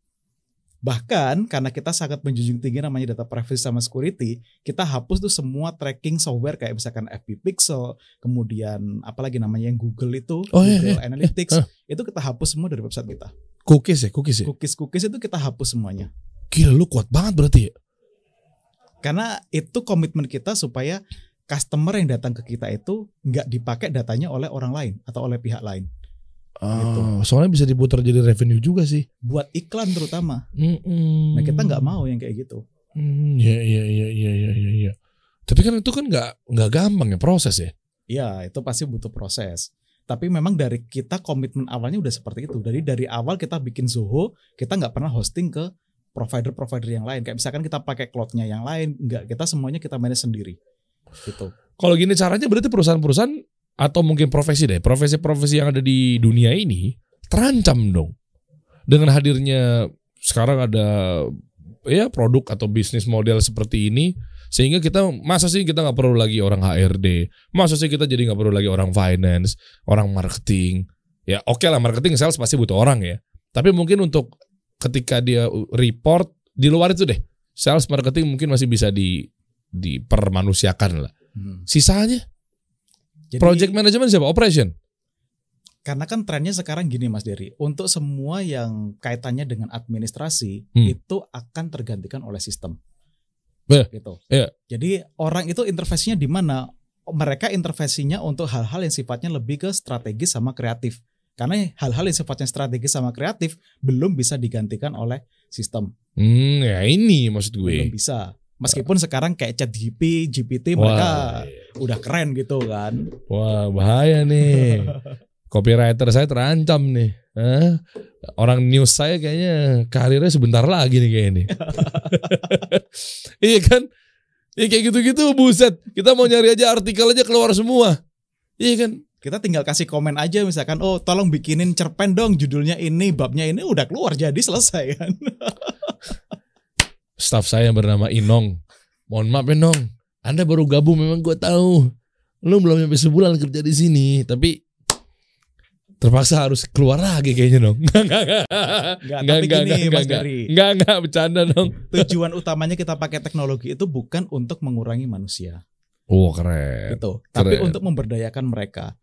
Bahkan karena kita sangat menjunjung tinggi namanya data privacy sama security, kita hapus tuh semua tracking software kayak misalkan FB Pixel, kemudian apalagi namanya yang Google itu,
Oh, iya,
Google
iya.
Analytics,
Eh,
itu kita hapus semua dari website kita.
cookies ya, cookies ya.
Cookies-cookies itu kita hapus semuanya.
Gila lu kuat banget berarti ya.
Karena itu komitmen kita supaya customer yang datang ke kita itu nggak dipakai datanya oleh orang lain atau oleh pihak lain. Gitu.
Ah, soalnya bisa diputar jadi revenue juga sih.
Buat iklan terutama.
Mm-mm.
Nah kita nggak mau yang kayak gitu.
Hmm, ya, ya, ya, ya, ya, ya, ya. Tapi kan itu kan nggak nggak gampang ya proses ya.
Ya itu pasti butuh proses. Tapi memang dari kita komitmen awalnya udah seperti itu. Dari dari awal kita bikin Zoho, kita nggak pernah hosting ke provider-provider yang lain. Kayak misalkan kita pakai cloud-nya yang lain, nggak kita semuanya kita manage sendiri. Gitu.
Kalau gini caranya berarti perusahaan-perusahaan atau mungkin profesi deh, profesi-profesi yang ada di dunia ini terancam dong. Dengan hadirnya sekarang ada ya produk atau bisnis model seperti ini sehingga kita masa sih kita nggak perlu lagi orang HRD, masa sih kita jadi nggak perlu lagi orang finance, orang marketing. Ya oke lah marketing sales pasti butuh orang ya. Tapi mungkin untuk ketika dia report di luar itu deh, sales marketing mungkin masih bisa di dipermanusiakan lah.
Hmm.
Sisanya
Jadi,
project management siapa? Operation.
Karena kan trennya sekarang gini Mas Dery, untuk semua yang kaitannya dengan administrasi
Hmm.
itu akan tergantikan oleh sistem.
Iya.
Gitu.
Iya.
Jadi orang itu intervensinya di mana? Mereka intervensinya untuk hal-hal yang sifatnya lebih ke strategis sama kreatif. Karena hal-hal yang sifatnya strategis sama kreatif belum bisa digantikan oleh sistem.
Hmm, ya ini maksud
Belum
gue.
bisa. Meskipun sekarang kayak ChatGPT, GPT
Wah,
mereka udah keren gitu kan.
wah bahaya nih. Copywriter saya terancam nih. Hah? Orang news saya kayaknya karirnya sebentar lagi nih kayaknya. iya kan? Iya kayak gitu-gitu buset. Kita mau nyari aja artikel aja keluar semua. Iya kan?
Kita tinggal kasih komen aja misalkan oh tolong bikinin cerpen dong judulnya ini babnya ini udah keluar jadi selesai kan
Staff saya bernama Inong. Mohon maaf Inong. Anda baru gabung memang gue tahu. Lu belum sampai sebulan kerja di sini, tapi terpaksa harus keluar lagi kayaknya dong.
Nggak, tapi gini, Mas
enggak,
Gary.
enggak, enggak, bercanda dong.
tujuan utamanya kita pakai teknologi itu bukan untuk mengurangi manusia
Oh keren.
gitu tapi
Keren.
untuk memberdayakan mereka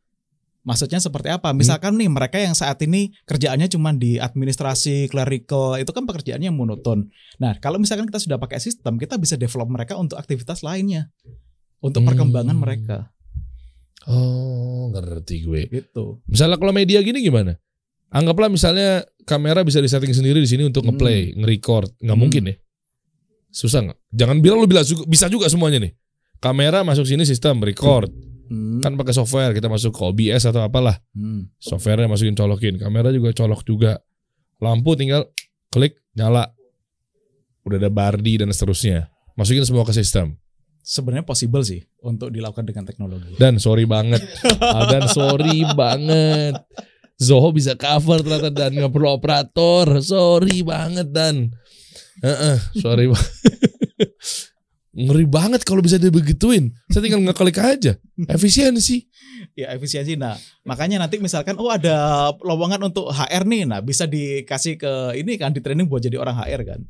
maksudnya seperti apa misalkan nih mereka yang saat ini kerjaannya cuma di administrasi clerical itu kan pekerjaannya yang monoton nah kalau misalkan kita sudah pakai sistem kita bisa develop mereka untuk aktivitas lainnya untuk
Hmm.
perkembangan mereka
Oh ngerti gue.
gitu
Misalnya kalau media gini gimana? Anggaplah misalnya kamera bisa disetting sendiri di sini untuk
Hmm.
ngeplay, nge-record. Nggak
Hmm.
mungkin ya? Susah nggak? Jangan bilang lu bilang bisa juga semuanya nih. Kamera masuk sini sistem record.
Hmm.
Kan pakai software, kita masuk ke OBS atau apalah.
Hmm.
Softwarenya masukin colokin, kamera juga colok juga. Lampu tinggal klik nyala. Udah ada bardi dan seterusnya. Masukin semua ke sistem.
Sebenarnya possible sih untuk dilakukan dengan teknologi.
Dan sorry banget. dan sorry banget. Zoho bisa cover ternyata dan nggak perlu operator. Sorry banget dan. Heeh, sorry banget. Ngeri banget kalau bisa dibegituin. Saya tinggal ngeklik aja. Efisiensi.
Ya efisiensi. Nah makanya nanti misalkan oh ada lowongan untuk HR nih, nah bisa dikasih ke ini kan di training buat jadi orang HR kan.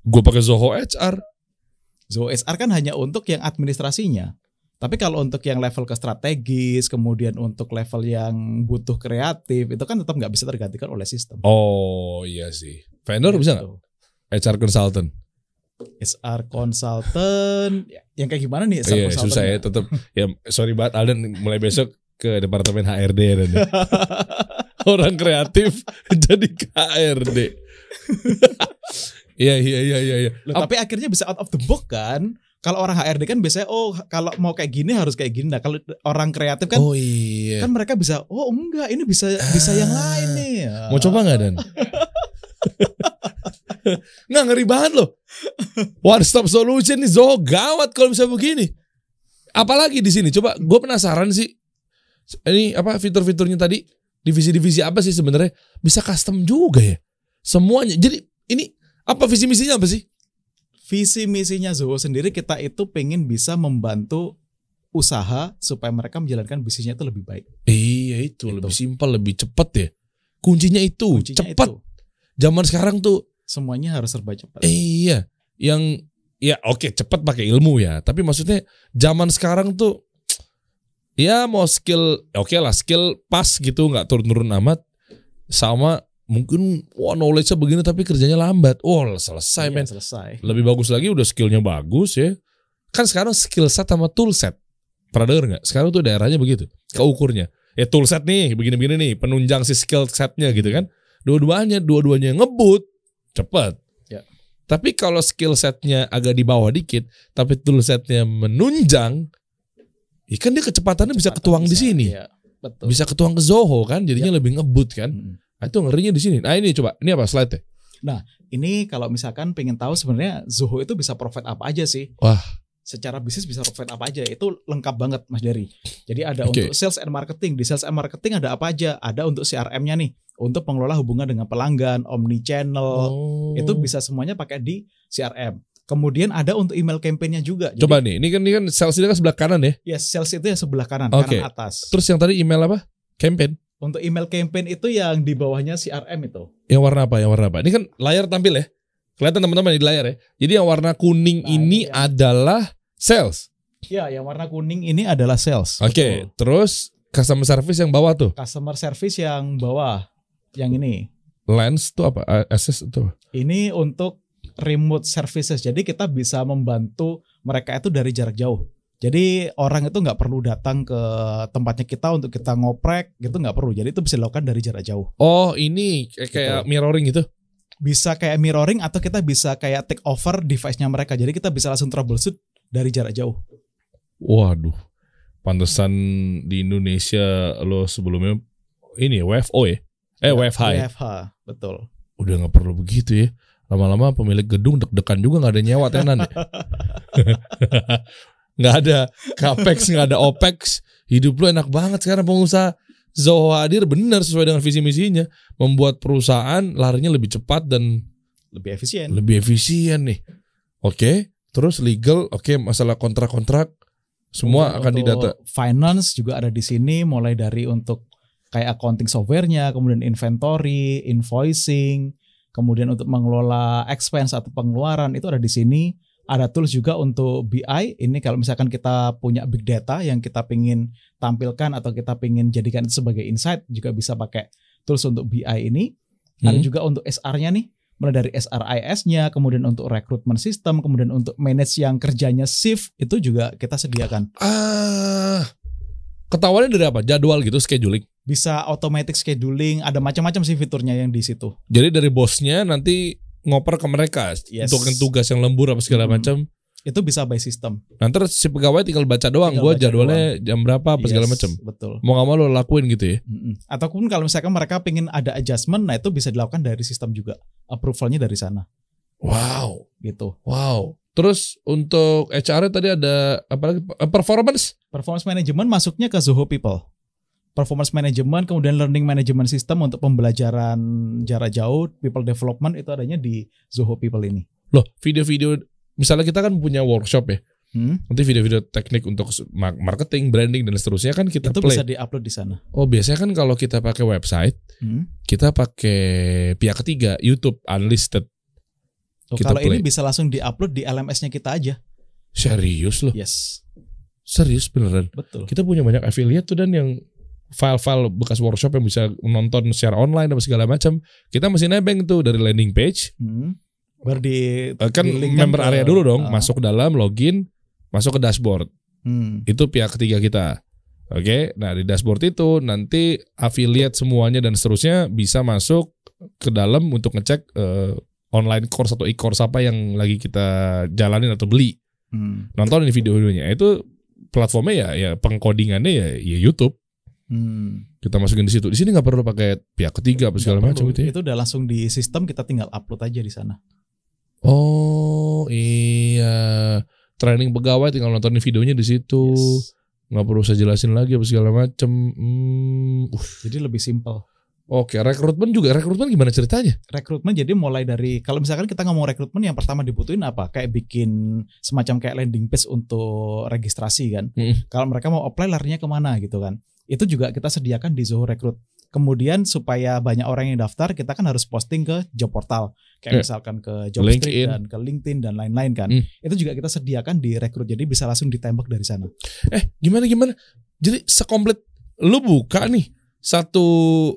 Gue pakai Zoho HR.
Zoho HR kan hanya untuk yang administrasinya. Tapi kalau untuk yang level ke strategis, kemudian untuk level yang butuh kreatif, itu kan tetap nggak bisa tergantikan oleh sistem.
Oh iya sih. Vendor bisa nggak? HR consultant.
SR consultant, Ya, yang kayak gimana nih SR
Iya
consultant?
susah ya tetap. Ya sorry banget Alden mulai besok ke departemen HRD dan orang kreatif jadi KRD. Iya iya iya iya. iya.
Loh, tapi akhirnya bisa out of the box kan? Kalau orang HRD kan biasanya oh kalau mau kayak gini harus kayak gini. Nah kalau orang kreatif kan
oh iya.
kan mereka bisa oh enggak ini bisa bisa yang
Ah.
lain nih.
Mau coba nggak Dan? nggak ngeri banget loh. One stop solution nih Zoho gawat kalau bisa begini. Apalagi di sini. Coba gue penasaran sih. Ini apa fitur-fiturnya tadi? Divisi-divisi apa sih sebenarnya? Bisa custom juga ya. Semuanya. Jadi ini apa visi misinya apa sih?
Visi misinya Zoho sendiri kita itu pengen bisa membantu usaha supaya mereka menjalankan bisnisnya itu lebih baik.
Iya itu
Itu.
lebih simpel, lebih cepet ya. Kuncinya itu
Kuncinya
cepat.
itu.
Zaman sekarang tuh
Semuanya harus serba cepat.
Iya, yang ya oke cepat pakai ilmu ya. Tapi maksudnya zaman sekarang tuh ya mau skill oke lah skill pas gitu nggak turun-turun amat sama mungkin wah knowledge-nya begini tapi kerjanya lambat. Oh selesai
Iya,
men.
selesai.
Lebih bagus lagi udah skillnya bagus ya. Kan sekarang skill set sama tool set. Pernah denger nggak? Sekarang tuh daerahnya begitu. Keukurnya. Ya tool set nih, begini-begini nih, penunjang si skill setnya gitu kan. Dua-duanya, dua-duanya ngebut, cepet.
Ya.
Tapi kalau skill setnya agak di bawah dikit, tapi tool setnya menunjang, ya kan dia kecepatannya bisa
Cepat
ketuang di
bisa,
sini.
iya, betul.
Bisa ketuang ke Zoho kan, jadinya lebih ngebut kan.
Mm.
Nah, itu ngerinya di sini. Nah ini coba, ini apa slide-nya?
Ini kalau misalkan pengen tahu sebenarnya Zoho itu bisa profit apa aja sih?
Wah.
Secara bisnis bisa profit apa aja? Itu lengkap banget Mas Dery. Jadi ada
Oke.
untuk sales and marketing. Di sales and marketing ada apa aja? Ada untuk CRM-nya nih, untuk pengelola hubungan dengan pelanggan, omni channel.
Oh.
Itu bisa semuanya pakai di CRM. Kemudian ada untuk email campaign-nya juga. Jadi,
Coba nih, ini kan ini kan sales ini kan sebelah kanan ya.
ya sales itu yang sebelah kanan,
Oke.
kanan atas.
Terus yang tadi email apa? Campaign.
Untuk email campaign itu yang di bawahnya CRM itu.
Yang warna apa? Yang warna apa? Ini kan layar tampil ya. Kelihatan teman-teman di layar ya. Jadi yang warna kuning
Nah,
ini
yang-
adalah sales.
Ya, yang warna kuning ini adalah sales.
Oke,
Betul.
terus customer service yang bawah tuh.
Customer service yang bawah, yang ini.
Lens tuh apa? SS itu.
Ini untuk remote services. Jadi kita bisa membantu mereka itu dari jarak jauh. Jadi orang itu nggak perlu datang ke tempatnya kita untuk kita ngoprek gitu nggak perlu. Jadi itu bisa dilakukan dari jarak jauh.
Oh, ini kayak, kayak mirroring gitu.
Bisa kayak mirroring atau kita bisa kayak take over device-nya mereka. Jadi kita bisa langsung troubleshoot dari jarak jauh.
Waduh. Pantesan di Indonesia lo sebelumnya ini WFO ya. Eh, WFH ya.
WFH, betul.
Udah nggak perlu begitu ya. Lama-lama pemilik gedung deg-degan juga nggak ada nyewa tenan nggak ada capex, nggak ada opex. Hidup lu enak banget sekarang pengusaha. Zoho hadir benar sesuai dengan visi misinya, membuat perusahaan larinya lebih cepat dan
Lebih efisien.
lebih efisien nih. Oke, terus legal, oke masalah kontrak-kontrak semua
Kemudian
akan
untuk
didata.
Finance juga ada di sini mulai dari untuk kayak accounting software-nya, kemudian inventory, invoicing, kemudian untuk mengelola expense atau pengeluaran itu ada di sini. Ada tools juga untuk BI. Ini kalau misalkan kita punya big data yang kita pingin tampilkan atau kita pingin jadikan itu sebagai insight juga bisa pakai tools untuk BI ini. Ada
Hmm.
juga untuk SR-nya nih, mulai dari SRIS-nya, kemudian untuk recruitment system, kemudian untuk manage yang kerjanya shift itu juga kita sediakan.
Ah, ketahuannya dari apa? Jadwal gitu, scheduling.
Bisa automatic scheduling, ada macam-macam sih fiturnya yang di situ.
Jadi dari bosnya nanti ngoper ke mereka
Yes.
untuk tugas yang lembur apa segala
Hmm.
macam.
Itu bisa by system.
Nanti si pegawai tinggal baca doang, gue jadwalnya jam berapa apa segala
Yes,
macam.
Betul.
Mau gak mau lo lakuin gitu ya.
Mm-mm. Ataupun kalau misalkan mereka pengen ada adjustment, nah itu bisa dilakukan dari sistem juga. Approvalnya dari sana,
Wow,
gitu.
wow. Terus untuk HR tadi ada apa lagi? Performance.
Performance management masuknya ke Zoho People. Performance management, kemudian learning management system untuk pembelajaran jarak jauh, people development itu adanya di Zoho People ini.
Loh, video-video misalnya kita kan punya workshop ya.
Hmm?
Nanti video-video teknik untuk ma- marketing, branding dan seterusnya kan kita
Itu
play.
bisa diupload di sana.
Oh, biasanya kan kalau kita pakai website,
Hmm?
kita pakai pihak ketiga, YouTube unlisted.
Oh,
Kita
kalau ini
play.
bisa langsung diupload di LMS-nya kita aja.
Serius loh.
Yes,
Serius beneran.
betul.
Kita punya banyak affiliate tuh dan yang file-file bekas workshop yang bisa nonton secara online dan segala macam. Kita mesti nebeng tuh dari landing page.
Hmm. Baru di
Eh, kan
di-linkkan
member
ke-
area dulu dong,
Ah.
masuk ke dalam, login, masuk ke dashboard.
Hmm.
Itu pihak ketiga kita. Oke, nah di dashboard itu nanti affiliate semuanya dan seterusnya bisa masuk ke dalam untuk ngecek eh, online course atau e-course apa yang lagi kita jalanin atau beli.
Hmm.
Nontonin video-videonya. Itu platformnya ya ya pengkodingannya ya, ya YouTube.
Hmm.
Kita masukin di situ. Di sini nggak perlu pakai pihak ketiga apa segala macam gitu ya.
Itu udah langsung di sistem kita tinggal upload aja di sana.
Oh iya, training pegawai tinggal nontonin videonya di situ.
Yes.
Nggak perlu saya jelasin lagi apa segala macam. Hmm, uh,
Jadi lebih simple.
Oke, rekrutmen juga. Rekrutmen gimana ceritanya?
Rekrutmen jadi mulai dari kalau misalkan kita ngomong rekrutmen yang pertama dibutuhin apa? Kayak bikin semacam kayak landing page untuk registrasi kan.
Mm.
Kalau mereka mau apply larinya ke mana gitu kan. Itu juga kita sediakan di Zoho Recruit. Kemudian supaya banyak orang yang daftar, kita kan harus posting ke job portal.
Ya.
Kayak misalkan ke Jobstreet dan ke LinkedIn dan lain-lain kan.
Hmm.
Itu juga kita sediakan di Recruit. Jadi bisa langsung ditembak dari sana.
Eh, gimana gimana? Jadi sekomplit lu buka nih satu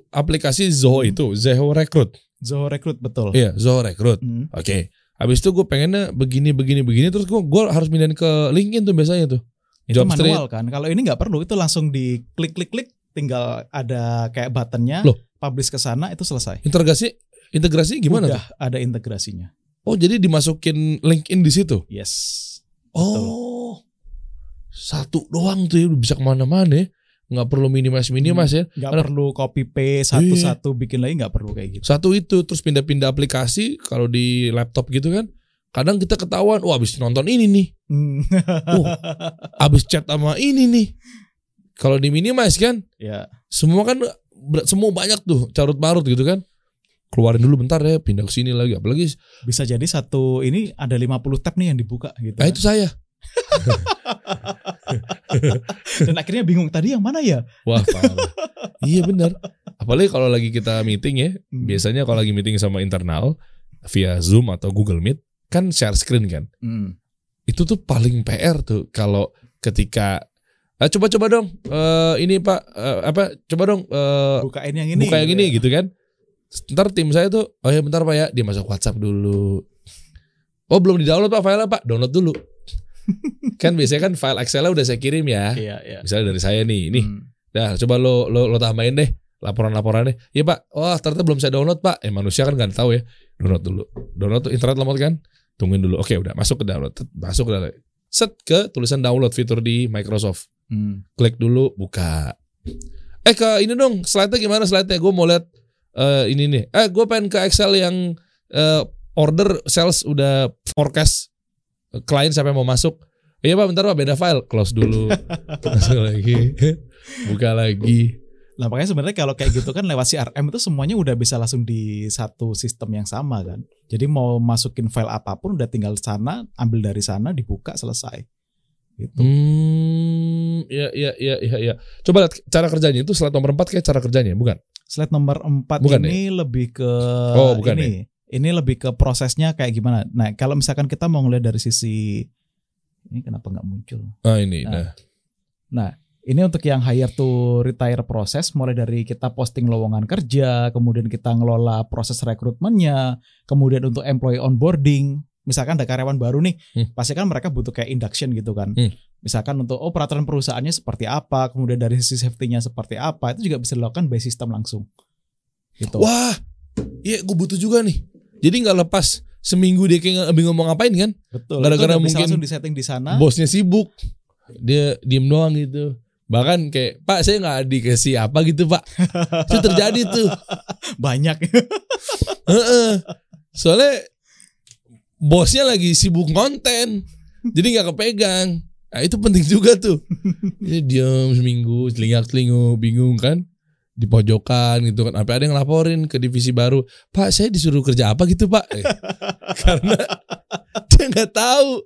aplikasi Zoho
Hmm.
itu, Zoho Recruit.
Zoho Recruit betul.
Iya, Zoho Recruit.
Hmm.
Oke. Habis itu gue pengennya begini begini begini terus gue gue harus pindahin ke LinkedIn tuh biasanya tuh.
Itu
Jobstreet.
manual kan. Kalau ini nggak perlu, itu langsung di klik klik klik, tinggal ada kayak buttonnya,
Loh.
publish ke sana itu selesai.
Integrasi integrasi gimana
Udah
tuh?
ada integrasinya.
Oh, jadi dimasukin LinkedIn di situ.
Yes.
Oh. Satu doang tuh ya bisa ke mana-mana ya. Nggak perlu minimas minimas ya.
Nggak
Karena-
perlu copy paste satu-satu bikin lagi nggak perlu kayak gitu.
Satu itu terus pindah-pindah aplikasi kalau di laptop gitu kan. Kadang kita ketahuan, wah habis nonton ini nih,
Hmm.
Oh. habis chat sama ini nih. Kalau di minimize kan,
ya.
semua kan semua banyak tuh carut marut gitu kan. Keluarin dulu bentar ya, pindah ke sini lagi. Apalagi,
Bisa jadi satu ini ada 50 tab nih yang dibuka gitu.
nah
kan.
itu saya.
Dan akhirnya bingung tadi yang mana ya?
Wah parah. iya benar. Apalagi kalau lagi kita meeting ya,
Hmm.
biasanya kalau lagi meeting sama internal via Zoom atau Google Meet kan share screen kan.
Hmm.
Itu tuh paling PR tuh kalau ketika "Ah, coba-coba dong eh, ini Pak eh, apa coba dong eh,
Bukain yang ini.
buka yang ini
ya.
gitu kan. Ntar tim saya tuh oh ya bentar Pak ya dia masuk WhatsApp dulu. Oh belum di-download Pak filenya Pak, download dulu. Kan biasanya kan file Excel-nya udah saya kirim ya.
Iya, iya.
Misalnya dari saya nih, nih
Hmm.
Dah, coba lo lo, lo tambahin deh laporan-laporannya. Iya pak, wah ternyata belum saya download pak. Eh manusia kan nggak tahu ya. Download dulu. Download tuh internet lemot kan? Tungguin dulu. Oke udah masuk ke download. Masuk ke download. Set ke tulisan download fitur di Microsoft.
Hmm.
Klik dulu, buka. Eh ke ini dong, slide-nya gimana slide-nya? Gue mau lihat eh, ini nih. Eh gue pengen ke Excel yang eh, order sales udah forecast klien siapa yang mau masuk. Iya pak, bentar pak beda file. Close dulu. Masuk lagi. Buka lagi.
Nah makanya sebenarnya kalau kayak gitu kan lewat CRM itu semuanya udah bisa langsung di satu sistem yang sama kan. Jadi mau masukin file apa pun udah tinggal sana, ambil dari sana, dibuka selesai. Gitu.
Hmm, ya, ya, ya, ya, ya. Coba lihat cara kerjanya itu slide nomor 4 kayak cara kerjanya, bukan?
Slide nomor 4
Bukan
ini lebih ke
Oh, bukan
ini. Ini lebih ke prosesnya kayak gimana. Nah, kalau misalkan kita mau ngeliat dari sisi ini kenapa nggak muncul?
Ah ini,
Nah.
nah.
Nah, ini untuk yang hire to retire proses mulai dari kita posting lowongan kerja, kemudian kita ngelola proses rekrutmennya, kemudian untuk employee onboarding, misalkan ada karyawan baru nih,
Hmm.
pasti kan mereka butuh kayak induction gitu kan.
Hmm.
Misalkan untuk oh peraturan perusahaannya seperti apa, kemudian dari sisi safety-nya seperti apa, itu juga bisa dilakukan by sistem langsung. Gitu.
Wah, iya gue butuh juga nih. Jadi nggak lepas seminggu dia kayak nggak bingung mau ngapain kan?
Betul.
gara-gara mungkin
langsung disetting di sana.
Bosnya sibuk, dia diem doang gitu. Bahkan kayak Pak saya nggak dikasih apa gitu Pak. itu terjadi tuh.
Banyak.
Heeh. Soalnya bosnya lagi sibuk konten. Jadi nggak kepegang. Nah, itu penting juga tuh. Ini diam seminggu, telingak telinguk, bingung kan? Di pojokan gitu kan. Sampai ada yang laporin ke divisi baru, Pak saya disuruh kerja apa gitu Pak? Eh, Karena dia nggak tahu.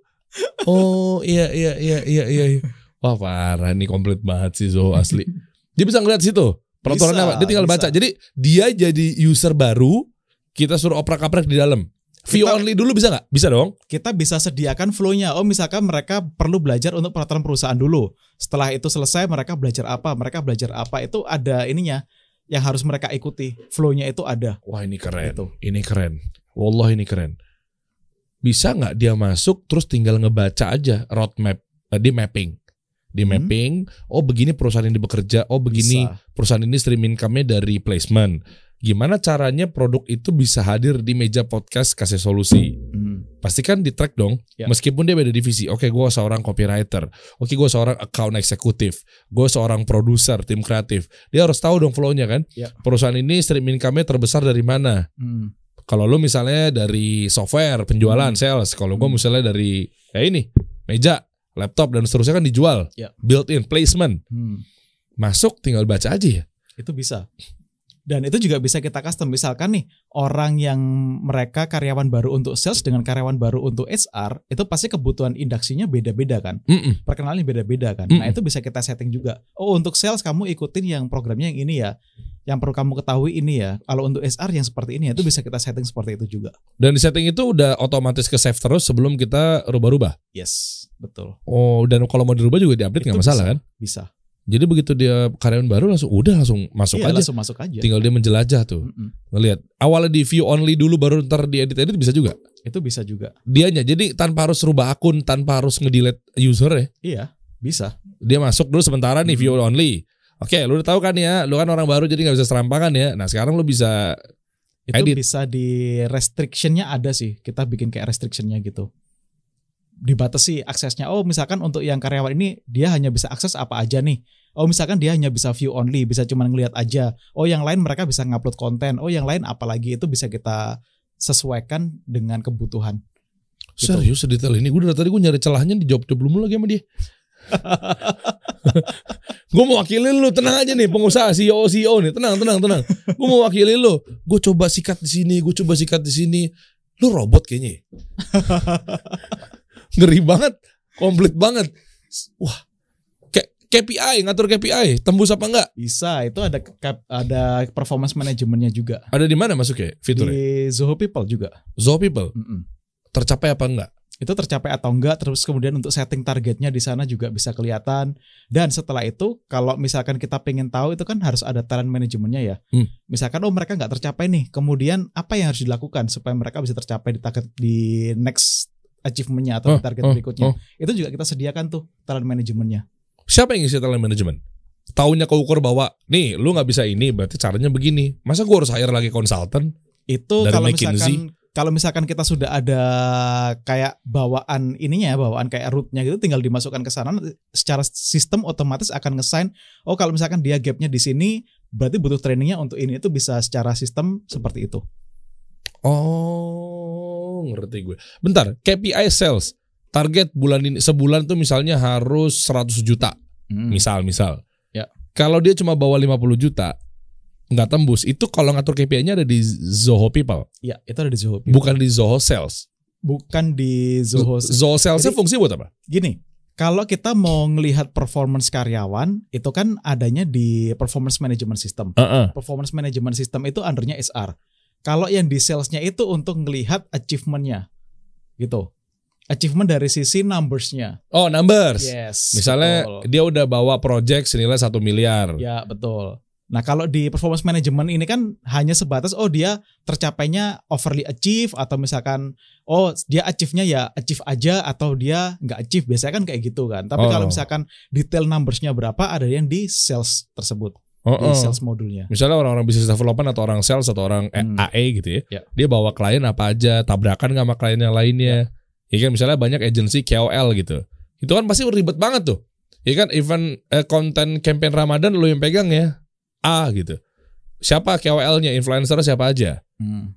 Oh iya iya iya iya iya. iya. Wah parah nih komplit banget sih Zoho asli. Dia bisa ngeliat situ peraturannya apa? Dia tinggal
bisa.
baca. Jadi dia jadi user baru, kita suruh oprak-oprak di dalam. View
Kita-
only dulu bisa nggak? Bisa dong.
kita bisa sediakan flow-nya. Oh, misalkan mereka perlu belajar untuk peraturan perusahaan dulu. Setelah itu selesai, mereka belajar apa? Mereka belajar apa? Itu ada ininya yang harus mereka ikuti. Flow-nya itu ada.
Wah ini keren.
Gitu.
Ini keren. Wallah ini keren. Bisa nggak dia masuk terus tinggal ngebaca aja roadmap eh, di mapping. Di
Hmm.
mapping, oh begini perusahaan ini bekerja, oh begini
Bisa.
perusahaan ini stream income-nya dari placement. Gimana caranya produk itu bisa hadir di meja podcast kasih solusi?
Hmm.
Pasti kan di track dong.
Ya.
Meskipun dia beda divisi. Oke, gue seorang copywriter. Oke, gue seorang account eksekutif. Gue seorang produser, tim kreatif. Dia harus tahu dong flow-nya kan.
Ya.
Perusahaan ini stream income-nya terbesar dari mana?
Hmm.
Kalau lu misalnya dari software, penjualan,
Hmm.
sales. Kalau gue
Hmm.
misalnya dari ya ini, meja, laptop dan seterusnya kan dijual.
Ya.
Built-in placement.
Hmm.
Masuk tinggal baca aja ya.
Itu bisa. Dan itu juga bisa kita custom. Misalkan nih orang yang mereka karyawan baru untuk sales dengan karyawan baru untuk HR itu pasti kebutuhan induksinya beda-beda kan.
Mm-mm.
Perkenalannya beda-beda kan. Nah
Mm-mm.
itu bisa kita setting juga. Oh untuk sales kamu ikutin yang programnya yang ini ya. Yang perlu kamu ketahui ini ya. Kalau untuk HR yang seperti ini ya itu bisa kita setting seperti itu juga.
Dan di setting itu udah otomatis ke save terus sebelum kita rubah-rubah.
Yes, betul.
Oh, dan kalau mau dirubah juga diupdate nggak masalah
bisa.
kan?
Bisa.
Jadi begitu dia karyawan baru langsung udah langsung masuk
Iya,
aja.
langsung masuk aja.
Tinggal dia menjelajah tuh.
Mm-mm.
Ngelihat. Awalnya di view only dulu baru ntar diedit-edit bisa juga.
Itu bisa juga.
Dianya jadi tanpa harus rubah akun, tanpa harus ngedelete user ya.
Iya, bisa.
Dia masuk dulu sementara nih
Hmm.
view only. Oke, lu udah tahu kan ya, lu kan orang baru jadi nggak bisa serampangan ya. Nah sekarang lu bisa
Itu
Edit.
bisa di restrictionnya ada sih. Kita bikin kayak restrictionnya gitu. Dibatasi aksesnya. Oh, misalkan untuk yang karyawan ini dia hanya bisa akses apa aja nih. Oh, misalkan dia hanya bisa view only, bisa cuma ngelihat aja. Oh, yang lain mereka bisa ngupload konten. Oh, yang lain apalagi itu bisa kita sesuaikan dengan kebutuhan. Gitu.
serius sedetail ini. Gue dari tadi gue nyari celahnya dijawab-jawab belum lagi sama dia. gue mau wakilin lu, tenang aja nih pengusaha CEO CEO nih, tenang tenang tenang. Gue mau wakilin lu. Gue coba sikat di sini, gue coba sikat di sini. Lu robot kayaknya. Ngeri banget, komplit banget. Wah, kayak KPI ngatur KPI, tembus apa enggak?
Bisa, itu ada cap- ada performance manajemennya juga.
Ada di mana masuknya fiturnya?
Di Zoho People juga.
Zoho People
Mm-mm.
tercapai apa enggak?
itu tercapai atau enggak terus kemudian untuk setting targetnya di sana juga bisa kelihatan dan setelah itu kalau misalkan kita pengen tahu itu kan harus ada talent manajemennya ya
Hmm.
misalkan oh mereka nggak tercapai nih kemudian apa yang harus dilakukan supaya mereka bisa tercapai di target di next achievementnya atau
Oh,
target
oh,
berikutnya
oh.
itu juga kita sediakan tuh talent manajemennya
Siapa yang ngisi talent management? Taunya keukur bahwa nih lu nggak bisa ini berarti caranya begini. Masa gua harus hire lagi konsultan?
itu
Dari
kalau
McKinsey.
misalkan kalau misalkan kita sudah ada kayak bawaan ininya ya bawaan kayak rootnya gitu tinggal dimasukkan ke sana secara sistem otomatis akan ngesign oh kalau misalkan dia gapnya di sini berarti butuh trainingnya untuk ini itu bisa secara sistem seperti itu
Oh, ngerti gue. Bentar, KPI sales. Target bulan ini sebulan tuh misalnya harus 100 juta. Misal, misal.
Ya.
Kalau dia cuma bawa 50 juta, nggak tembus. Itu kalau ngatur KPI-nya ada di Zoho People,
ya itu ada di Zoho
bukan di Zoho Sales.
bukan di Zoho
Zoho Sales-nya
Jadi-
fungsi buat apa?
gini kalau kita mau ngelihat performance karyawan itu kan adanya di performance management system
Heeh.
performance management system itu undernya SR. Kalau yang di salesnya itu untuk melihat achievementnya, gitu. Achievement dari sisi numbersnya.
Oh, numbers.
Yes.
Misalnya
betul.
dia udah bawa project senilai satu miliar.
ya betul. Nah kalau di performance management ini kan hanya sebatas oh dia tercapainya overly achieve atau misalkan oh dia achieve-nya ya achieve aja atau dia nggak achieve biasanya kan kayak gitu kan. Tapi
Oh.
kalau misalkan detail numbersnya berapa ada yang di sales tersebut
Oh, oh.
sales modulnya.
Misalnya orang-orang business development atau orang sales atau orang
Hmm.
AE gitu ya.
Ya.
Dia bawa klien apa aja, tabrakan nggak sama klien yang lainnya. Ya. kan misalnya banyak agensi KOL gitu. Itu kan pasti ribet banget tuh. Ya kan event eh, konten campaign Ramadan lo yang pegang ya. A gitu. Siapa KOL-nya, influencer siapa aja.
Hmm.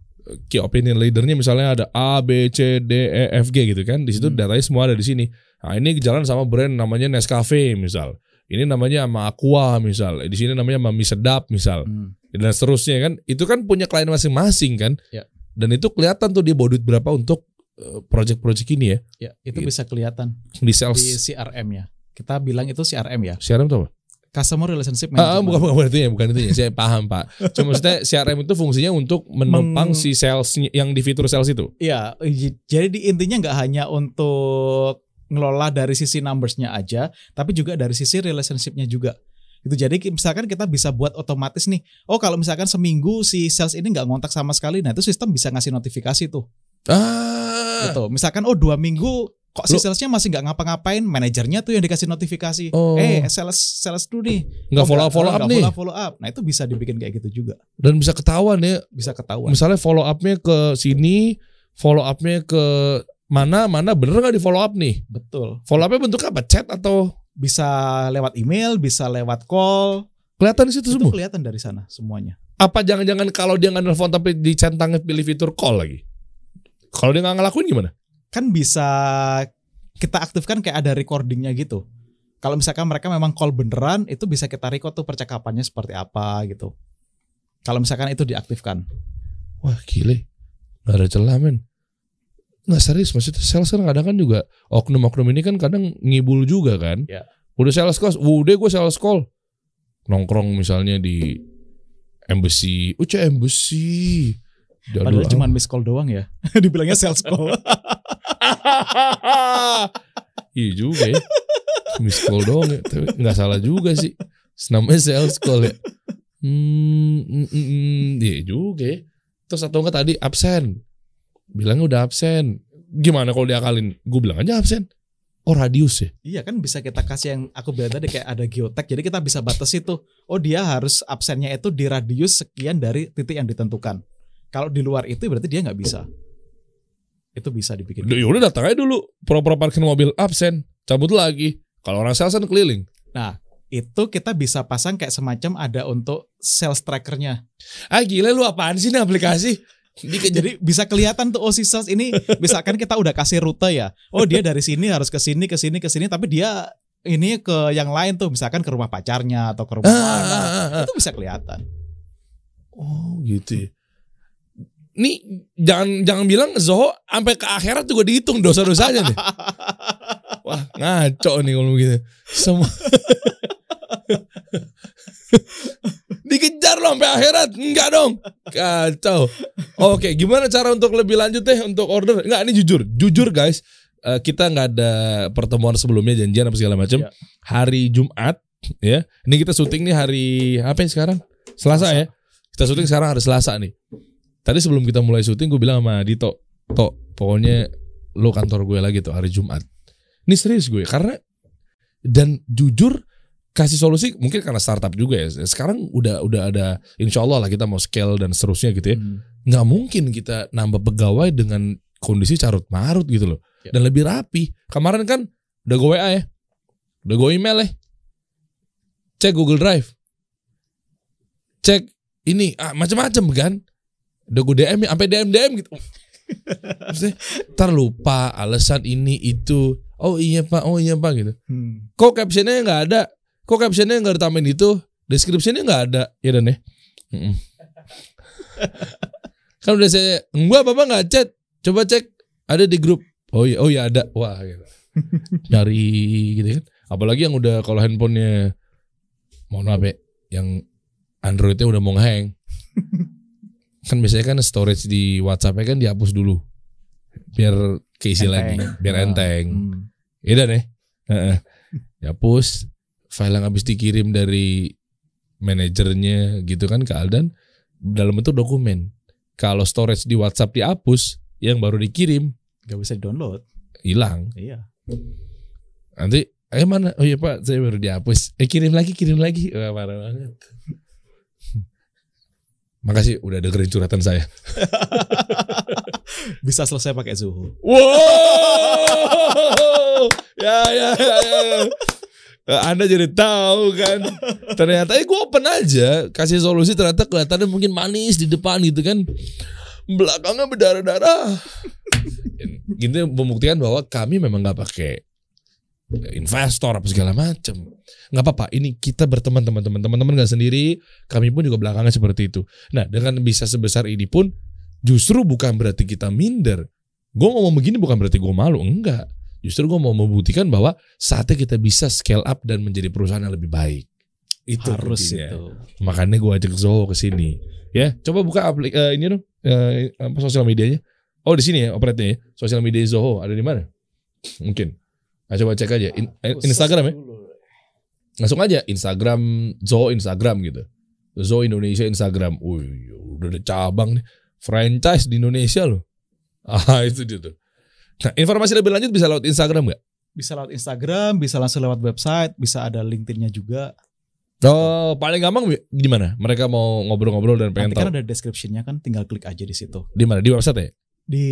key opinion leadernya misalnya ada A, B, C, D, E, F, G gitu kan. Di situ
Hmm.
datanya semua ada di sini. Nah, ini jalan sama brand namanya Nescafe misal. Ini namanya sama Aqua misal. Di sini namanya sama mie sedap misal.
Hmm.
Dan seterusnya kan. Itu kan punya klien masing-masing kan.
Ya.
Dan itu kelihatan tuh dia bawa duit berapa untuk eh, project-project ini ya
Ya, itu
Gitu.
bisa kelihatan
di sales.
di CRM ya. Kita bilang itu CRM ya.
CRM tuh apa?
Customer Relationship
Ah, ah,
Management.
bukan, bukan, bukan itunya, bukan itunya. Saya paham pak. Cuma maksudnya CRM itu fungsinya untuk menopang
Meng-
si sales yang di fitur sales itu.
Iya, jadi di intinya nggak hanya untuk ngelola dari sisi numbersnya aja, tapi juga dari sisi relationshipnya juga. Itu jadi misalkan kita bisa buat otomatis nih. Oh kalau misalkan seminggu si sales ini nggak ngontak sama sekali, nah itu sistem bisa ngasih notifikasi tuh.
Ah,
Gitu. Misalkan oh dua minggu kok si salesnya masih nggak ngapa-ngapain, manajernya tuh yang dikasih notifikasi.
Oh.
Eh sales sales dulu nih.
nggak
Oh,
follow up follow up nih,
Follow, follow up. Nah itu bisa dibikin kayak gitu juga.
dan bisa ketahuan ya.
Bisa ketahuan.
Misalnya follow upnya ke sini, follow upnya ke mana mana bener nggak di follow up nih?
Betul.
Follow upnya bentuk apa? Chat atau
Bisa lewat email, bisa lewat call.
kelihatan di situ
Itu
semua?
kelihatan dari sana semuanya.
Apa jangan-jangan kalau dia nggak nelfon tapi dicentangnya pilih fitur call lagi? Kalau dia nggak ngelakuin gimana?
kan bisa kita aktifkan kayak ada recordingnya gitu. Kalau misalkan mereka memang call beneran, itu bisa kita record tuh percakapannya seperti apa gitu. Kalau misalkan itu diaktifkan.
Wah gile, nggak ada celah men. Nggak serius, maksudnya sales kan kadang kan juga oknum-oknum ini kan kadang ngibul juga kan.
Ya.
Udah sales call, udah gue sales call. Nongkrong misalnya di embassy, udah embassy. Jadul
Padahal cuma miss call doang ya. Dibilangnya sales call.
iya juga ya. Miss call doang ya. Tapi nggak salah juga sih. Namanya sales call ya. Hmm, mm, mm, mm, iya juga ya. Terus atau enggak tadi absen. Bilangnya udah absen. Gimana kalau diakalin? Gue bilang aja absen. Oh radius ya?
iya kan bisa kita kasih yang aku bilang tadi kayak ada geotag. Jadi kita bisa batas itu. Oh dia harus absennya itu di radius sekian dari titik yang ditentukan. Kalau di luar itu berarti dia nggak bisa. Itu bisa dibikin.
Ya udah datang aja dulu. Pura-pura parkir mobil absen. Cabut lagi. Kalau orang sales kan keliling.
Nah, itu kita bisa pasang kayak semacam ada untuk sales trackernya.
Ah gila lu apaan sih ini aplikasi?
Jadi bisa kelihatan tuh oh si ini misalkan kita udah kasih rute ya. Oh dia dari sini harus ke sini ke sini ke sini tapi dia ini ke yang lain tuh misalkan ke rumah pacarnya atau ke rumah
Ah, ah, ah, ah.
Itu bisa kelihatan.
Oh gitu ya. Nih jangan jangan bilang Zoho sampai ke akhirat juga dihitung dosa-dosanya nih. Wah ngaco nih kalau begitu. Semua Dikejar loh sampai akhirat. Enggak dong. Kacau. Oke gimana cara untuk lebih lanjut deh Untuk order? Enggak ini jujur. Jujur guys. Eh, Kita nggak ada pertemuan sebelumnya Janjian apa segala macam
Ya.
Hari Jumat ya. Ini kita syuting nih hari Apa ya sekarang? Selasa ya. Kita syuting sekarang hari Selasa nih. Tadi sebelum kita mulai syuting Gue bilang sama Dito Tok pokoknya Lo kantor gue lagi tuh hari Jumat. Ini serius gue Karena Dan jujur kasih solusi mungkin karena startup juga ya. Sekarang udah udah ada insya Allah lah kita mau scale dan seterusnya gitu ya.
Hmm.
Nggak mungkin kita nambah pegawai dengan kondisi carut marut gitu loh.
Ya.
Dan lebih rapi. Kemarin kan udah gue WA ya. Udah gue email ya. Cek Google Drive. Cek ini ah, macam-macam kan. Udah gue DM ya, sampai DM DM gitu. Maksudnya, ntar lupa alasan ini itu. Oh iya pak, oh iya pak gitu
Hmm.
kok captionnya nggak ada kok captionnya nggak ditambahin itu deskripsinya nggak ada ya dan ya Mm-mm. kan udah saya enggak bapak nggak chat coba cek ada di grup oh iya oh iya ada wah gitu. nyari gitu kan apalagi yang udah kalau handphonenya mohon maaf ya yang Androidnya udah mau ngehang kan biasanya kan storage di WhatsApp kan dihapus dulu biar keisi lagi
Enteng.
biar
Ah.
enteng
Hmm.
Iya dan ya. Dihapus file yang habis dikirim dari manajernya gitu kan ke Aldan dalam bentuk dokumen. Kalau storage di WhatsApp dihapus, yang baru dikirim
Gak bisa download.
hilang.
Iya.
Nanti eh mana? Oh iya Pak, saya baru dihapus. Eh kirim lagi, kirim lagi. Wah, parah banget. Makasih udah dengerin curhatan saya.
Bisa selesai pakai Zoho.
Wow, ya ya ya. ya. Anda jadi tahu kan. Ternyata eh gue open aja kasih solusi ternyata kelihatannya mungkin manis di depan gitu kan. belakangnya berdarah-darah. Gitu membuktikan bahwa kami memang nggak pakai investor apa segala macam. Nggak apa-apa. Ini kita berteman teman-teman. Teman-teman nggak sendiri. Kami pun juga belakangnya seperti itu. Nah, dengan bisa sebesar ini pun justru bukan berarti kita minder. Gue ngomong begini bukan berarti gue malu. Enggak. Justru gue mau membuktikan bahwa saatnya kita bisa scale up dan menjadi perusahaan yang lebih baik. Itu
Harus itu.
Makanya gue ajak Zoho ke sini. Ya, coba buka aplik eh, ini dong, eh, apa sosial medianya. Oh di sini ya operatnya ya. Sosial media Zoho ada di mana? Mungkin. Nah, coba cek aja In- eh, Instagram ya. Langsung aja Instagram Zoho Instagram gitu. Zoho Indonesia Instagram. Wih, udah ada cabang nih. Franchise di Indonesia loh. Ah, itu dia tuh. Nah, informasi lebih lanjut bisa lewat Instagram nggak?
Bisa lewat Instagram, bisa langsung lewat website, bisa ada LinkedIn-nya juga.
Oh, paling gampang bi- di mana? Mereka mau ngobrol-ngobrol dan pengen
Nanti kan
tahu.
ada description-nya kan, tinggal klik aja di situ.
Di mana? Di website ya?
Di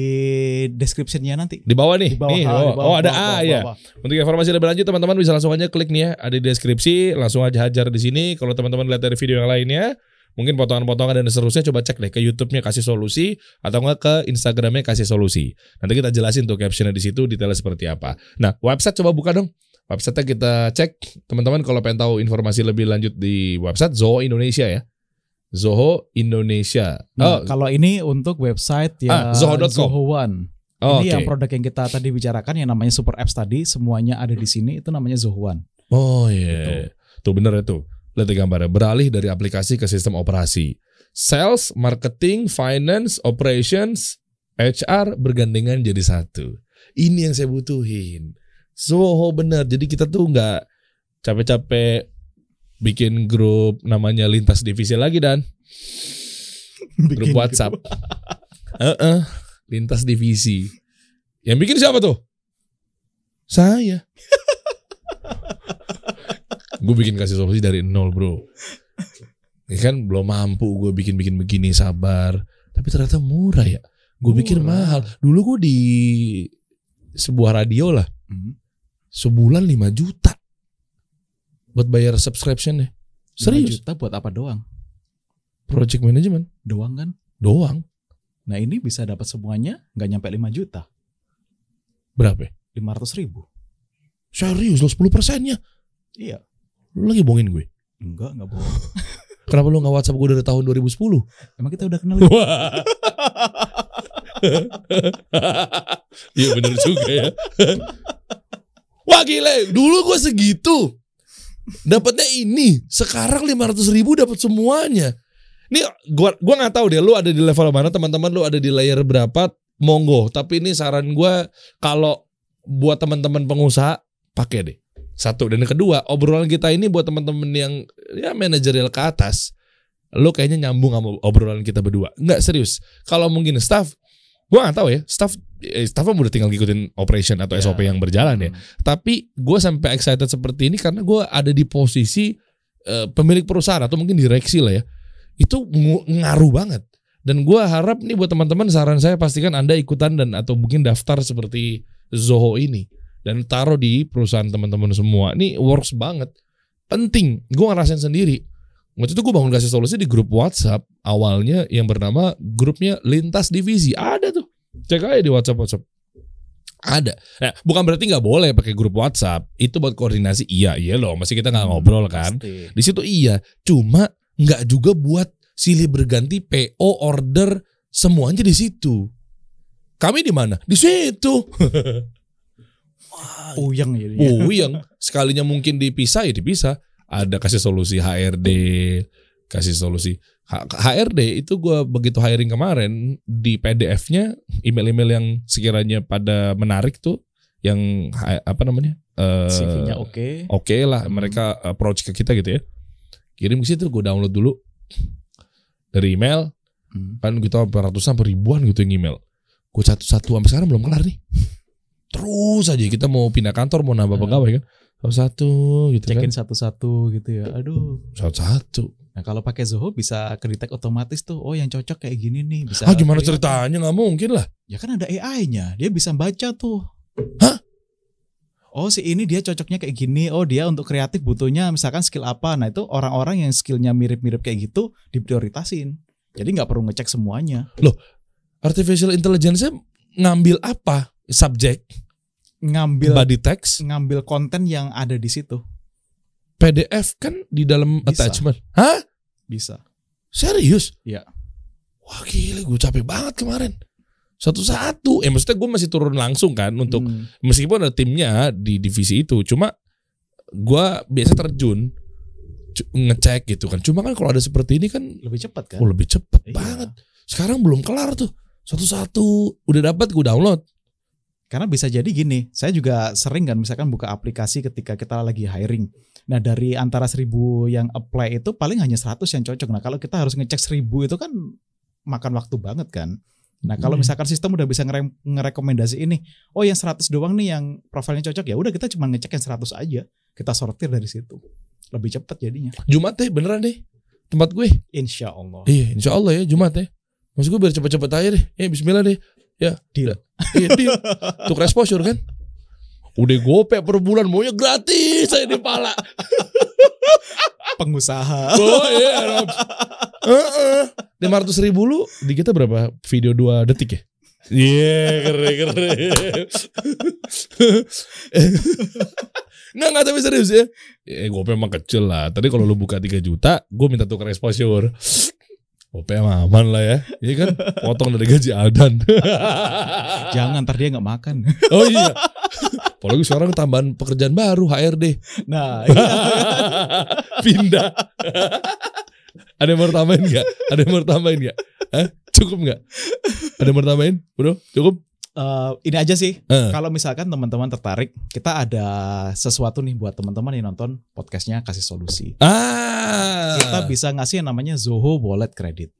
description-nya nanti.
Di bawah nih.
Di bawah,
nih,
ah,
di
di
bawah.
bawah,
oh, ada
bawah,
A
bawah,
ya.
bawah.
Untuk informasi lebih lanjut teman-teman bisa langsung aja klik nih ya, ada di deskripsi, langsung aja hajar di sini. Kalau teman-teman lihat dari video yang lainnya, mungkin potongan-potongan dan seterusnya coba cek deh ke YouTube-nya kasih solusi atau enggak ke Instagram-nya kasih solusi. Nanti kita jelasin tuh captionnya di situ detailnya seperti apa. Nah, website coba buka dong. Website-nya kita cek. Teman-teman kalau pengen tahu informasi lebih lanjut di website Zoho Indonesia ya. Zoho Indonesia.
Nah,
oh,
kalau ini untuk website ya
Ah, zoho.com.
Zoho One.
oh,
ini
oke.
yang produk yang kita tadi bicarakan yang namanya Super Apps tadi, semuanya ada di sini itu namanya Zoho One.
Oh iya. Tuh bener itu. Lihat gambarnya. Beralih dari aplikasi ke sistem operasi. Sales, marketing, finance, operations, HR bergandengan jadi satu. Ini yang saya butuhin. Zoho bener. Jadi kita tuh nggak capek-capek bikin grup namanya lintas divisi lagi dan grup WhatsApp. Heeh, lintas divisi. Yang bikin siapa tuh? Saya. Gue bikin kasih solusi dari nol bro. Ya kan belum mampu gue bikin-bikin begini sabar. Tapi ternyata murah ya. Gue pikir mahal. Dulu gue di sebuah radio lah.
Hmm.
Sebulan 5 juta. Buat bayar subscription ya.
5
Serius.
juta buat apa doang?
Project management.
Doang kan?
Doang.
Nah ini bisa dapat semuanya nggak nyampe 5 juta.
Berapa?
500 ribu.
Serius lo 10 persennya.
Iya.
Lu lagi bohongin gue.
Enggak, enggak bohong.
Kenapa lu gak WhatsApp gue dari tahun 2010?
Emang kita udah kenal
Wah. Iya bener juga ya. Wah gile, dulu gue segitu. Dapatnya ini, sekarang 500 ribu dapat semuanya. Ini gua gua nggak tahu deh, lu ada di level mana, teman-teman lu ada di layer berapa, monggo. Tapi ini saran gua kalau buat teman-teman pengusaha pakai deh. Satu dan yang kedua, obrolan kita ini buat teman-teman yang ya manajerial ke atas, lu kayaknya nyambung sama obrolan kita berdua. Enggak serius. Kalau mungkin staff, gua nggak tahu ya, staff eh, staff udah tinggal ngikutin operation atau
Ya.
SOP yang berjalan ya. Tapi gue sampai excited seperti ini karena gue ada di posisi eh, pemilik perusahaan atau mungkin direksi lah ya. Itu ngaruh banget. Dan gue harap nih buat teman-teman saran saya pastikan anda ikutan dan atau mungkin daftar seperti Zoho ini dan taruh di perusahaan teman-teman semua. Ini works banget. Penting. Gue ngerasain sendiri. Waktu itu gue bangun kasih solusi di grup WhatsApp awalnya yang bernama grupnya lintas divisi. Ada tuh. Cek aja di WhatsApp WhatsApp. Ada. Nah, bukan berarti nggak boleh pakai grup WhatsApp. Itu buat koordinasi. Iya, iya loh. Masih kita nggak ngobrol kan.
Pasti.
Di situ iya. Cuma nggak juga buat silih berganti PO order semuanya di situ. Kami di mana? Di situ.
Puyeng ya.
Oh, yang sekalinya mungkin dipisah ya dipisah. Ada kasih solusi HRD, kasih solusi H- HRD itu gua begitu hiring kemarin di PDF-nya email-email yang sekiranya pada menarik tuh yang apa namanya? Eh,
CV-nya oke.
oke lah
Hmm.
mereka approach ke kita gitu ya kirim ke situ gue download dulu dari email
Hmm.
kan kita ratusan ribuan gitu yang email gue satu-satu sampai sekarang belum kelar nih terus aja kita mau pindah kantor mau nambah
Hmm.
pegawai kan satu-satu gitu
Cekin
kan
satu-satu gitu ya. Aduh.
satu-satu
Nah kalau pakai Zoho bisa kedetek otomatis tuh. Oh yang cocok kayak gini nih. Bisa.
ah gimana ceritanya nggak mungkin lah
Ya kan ada AI-nya. Dia bisa baca tuh.
Hah?
Oh si ini dia cocoknya kayak gini. Oh dia untuk kreatif butuhnya misalkan skill apa. Nah itu orang-orang yang skillnya mirip-mirip kayak gitu diprioritasin. Jadi nggak perlu ngecek semuanya.
artificial intelligence ngambil apa? Subjek,
Ngambil
body text,
ngambil konten yang ada di situ
PDF kan di dalam
Bisa.
attachment. Hah?
bisa.
Serius?
Iya.
Wah gila gue capek banget kemarin. Satu-satu. Eh maksudnya gue masih turun langsung kan untuk
Hmm.
meskipun ada timnya di divisi itu. Cuma gue biasa terjun ngecek gitu kan. Cuma kan kalau ada seperti ini kan
lebih cepat kan?
oh, lebih cepet
Iya.
banget. Sekarang belum kelar tuh. Satu-satu udah dapat gue download.
Karena bisa jadi gini, saya juga sering kan misalkan buka aplikasi ketika kita lagi hiring. Nah dari antara 1000 yang apply itu paling hanya 100 yang cocok. Nah kalau kita harus ngecek 1000 itu kan makan waktu banget kan. Nah kalau
Hmm.
misalkan sistem udah bisa ngere ngerekomendasi ini, oh yang 100 doang nih yang profilnya cocok ya udah kita cuma ngecek yang 100 aja. Kita sortir dari situ. Lebih cepat jadinya.
Jumat deh beneran deh. Tempat gue.
Insya Allah.
Iya insya Allah ya Jumat ya. Maksud gue biar cepet-cepet aja deh. Ya Bismillah deh. Ya.
Deal.
Iya deal. Untuk exposure kan. Udah gope per bulan maunya gratis saya di pala.
Pengusaha.
Oh iya. Rob. Lima ratus ribu lu di kita berapa video dua detik ya? Iya keren keren. Nggak nggak tapi serius ya. Eh gue emang kecil lah. Tadi kalau lu buka 3 juta, gue minta tukar exposure. OP mah aman lah ya. Iya kan? Potong dari gaji Aldan.
Jangan ntar dia nggak makan.
oh iya. Apalagi sekarang tambahan pekerjaan baru HRD.
Nah, iya.
Pindah. Ada yang mau tambahin nggak? Ada yang mau tambahin nggak? Cukup nggak? Ada yang mau tambahin, bro? Cukup?
Eh, ini aja sih.
Eh.
Kalau misalkan teman-teman tertarik, kita ada sesuatu nih buat teman-teman yang nonton podcastnya kasih solusi.
Ah.
Kita bisa ngasih yang namanya Zoho Wallet Credit.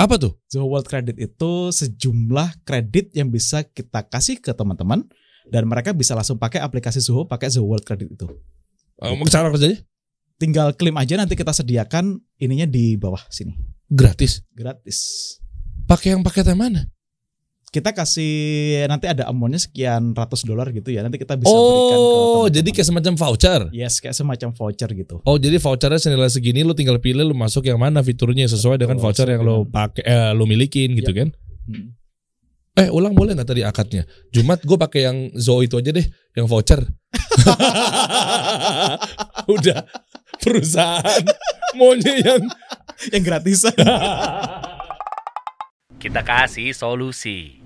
Apa tuh?
Zoho Wallet Credit itu sejumlah kredit yang bisa kita kasih ke teman-teman dan mereka bisa langsung pakai aplikasi Zoho pakai Zoho Wallet Credit itu.
Eh, Cara kerjanya?
Tinggal klaim aja nanti kita sediakan ininya di bawah sini.
Gratis.
Gratis.
Pakai yang paket yang mana?
Kita kasih nanti ada amonnya sekian ratus dolar gitu ya. Nanti kita bisa berikan ke
Oh, jadi kayak semacam voucher.
Yes, kayak semacam voucher gitu.
Oh, jadi vouchernya senilai segini lu tinggal pilih lu masuk yang mana fiturnya sesuai dengan
Betul,
voucher yang lu
dengan-
pakai eh, lu milikin gitu kan.
Hmm.
Eh, ulang boleh nggak tadi akadnya? Jumat gue pakai yang Zo itu aja deh, yang voucher. Udah perusahaan maunya yang
Yang gratisan.
Kita kasih solusi.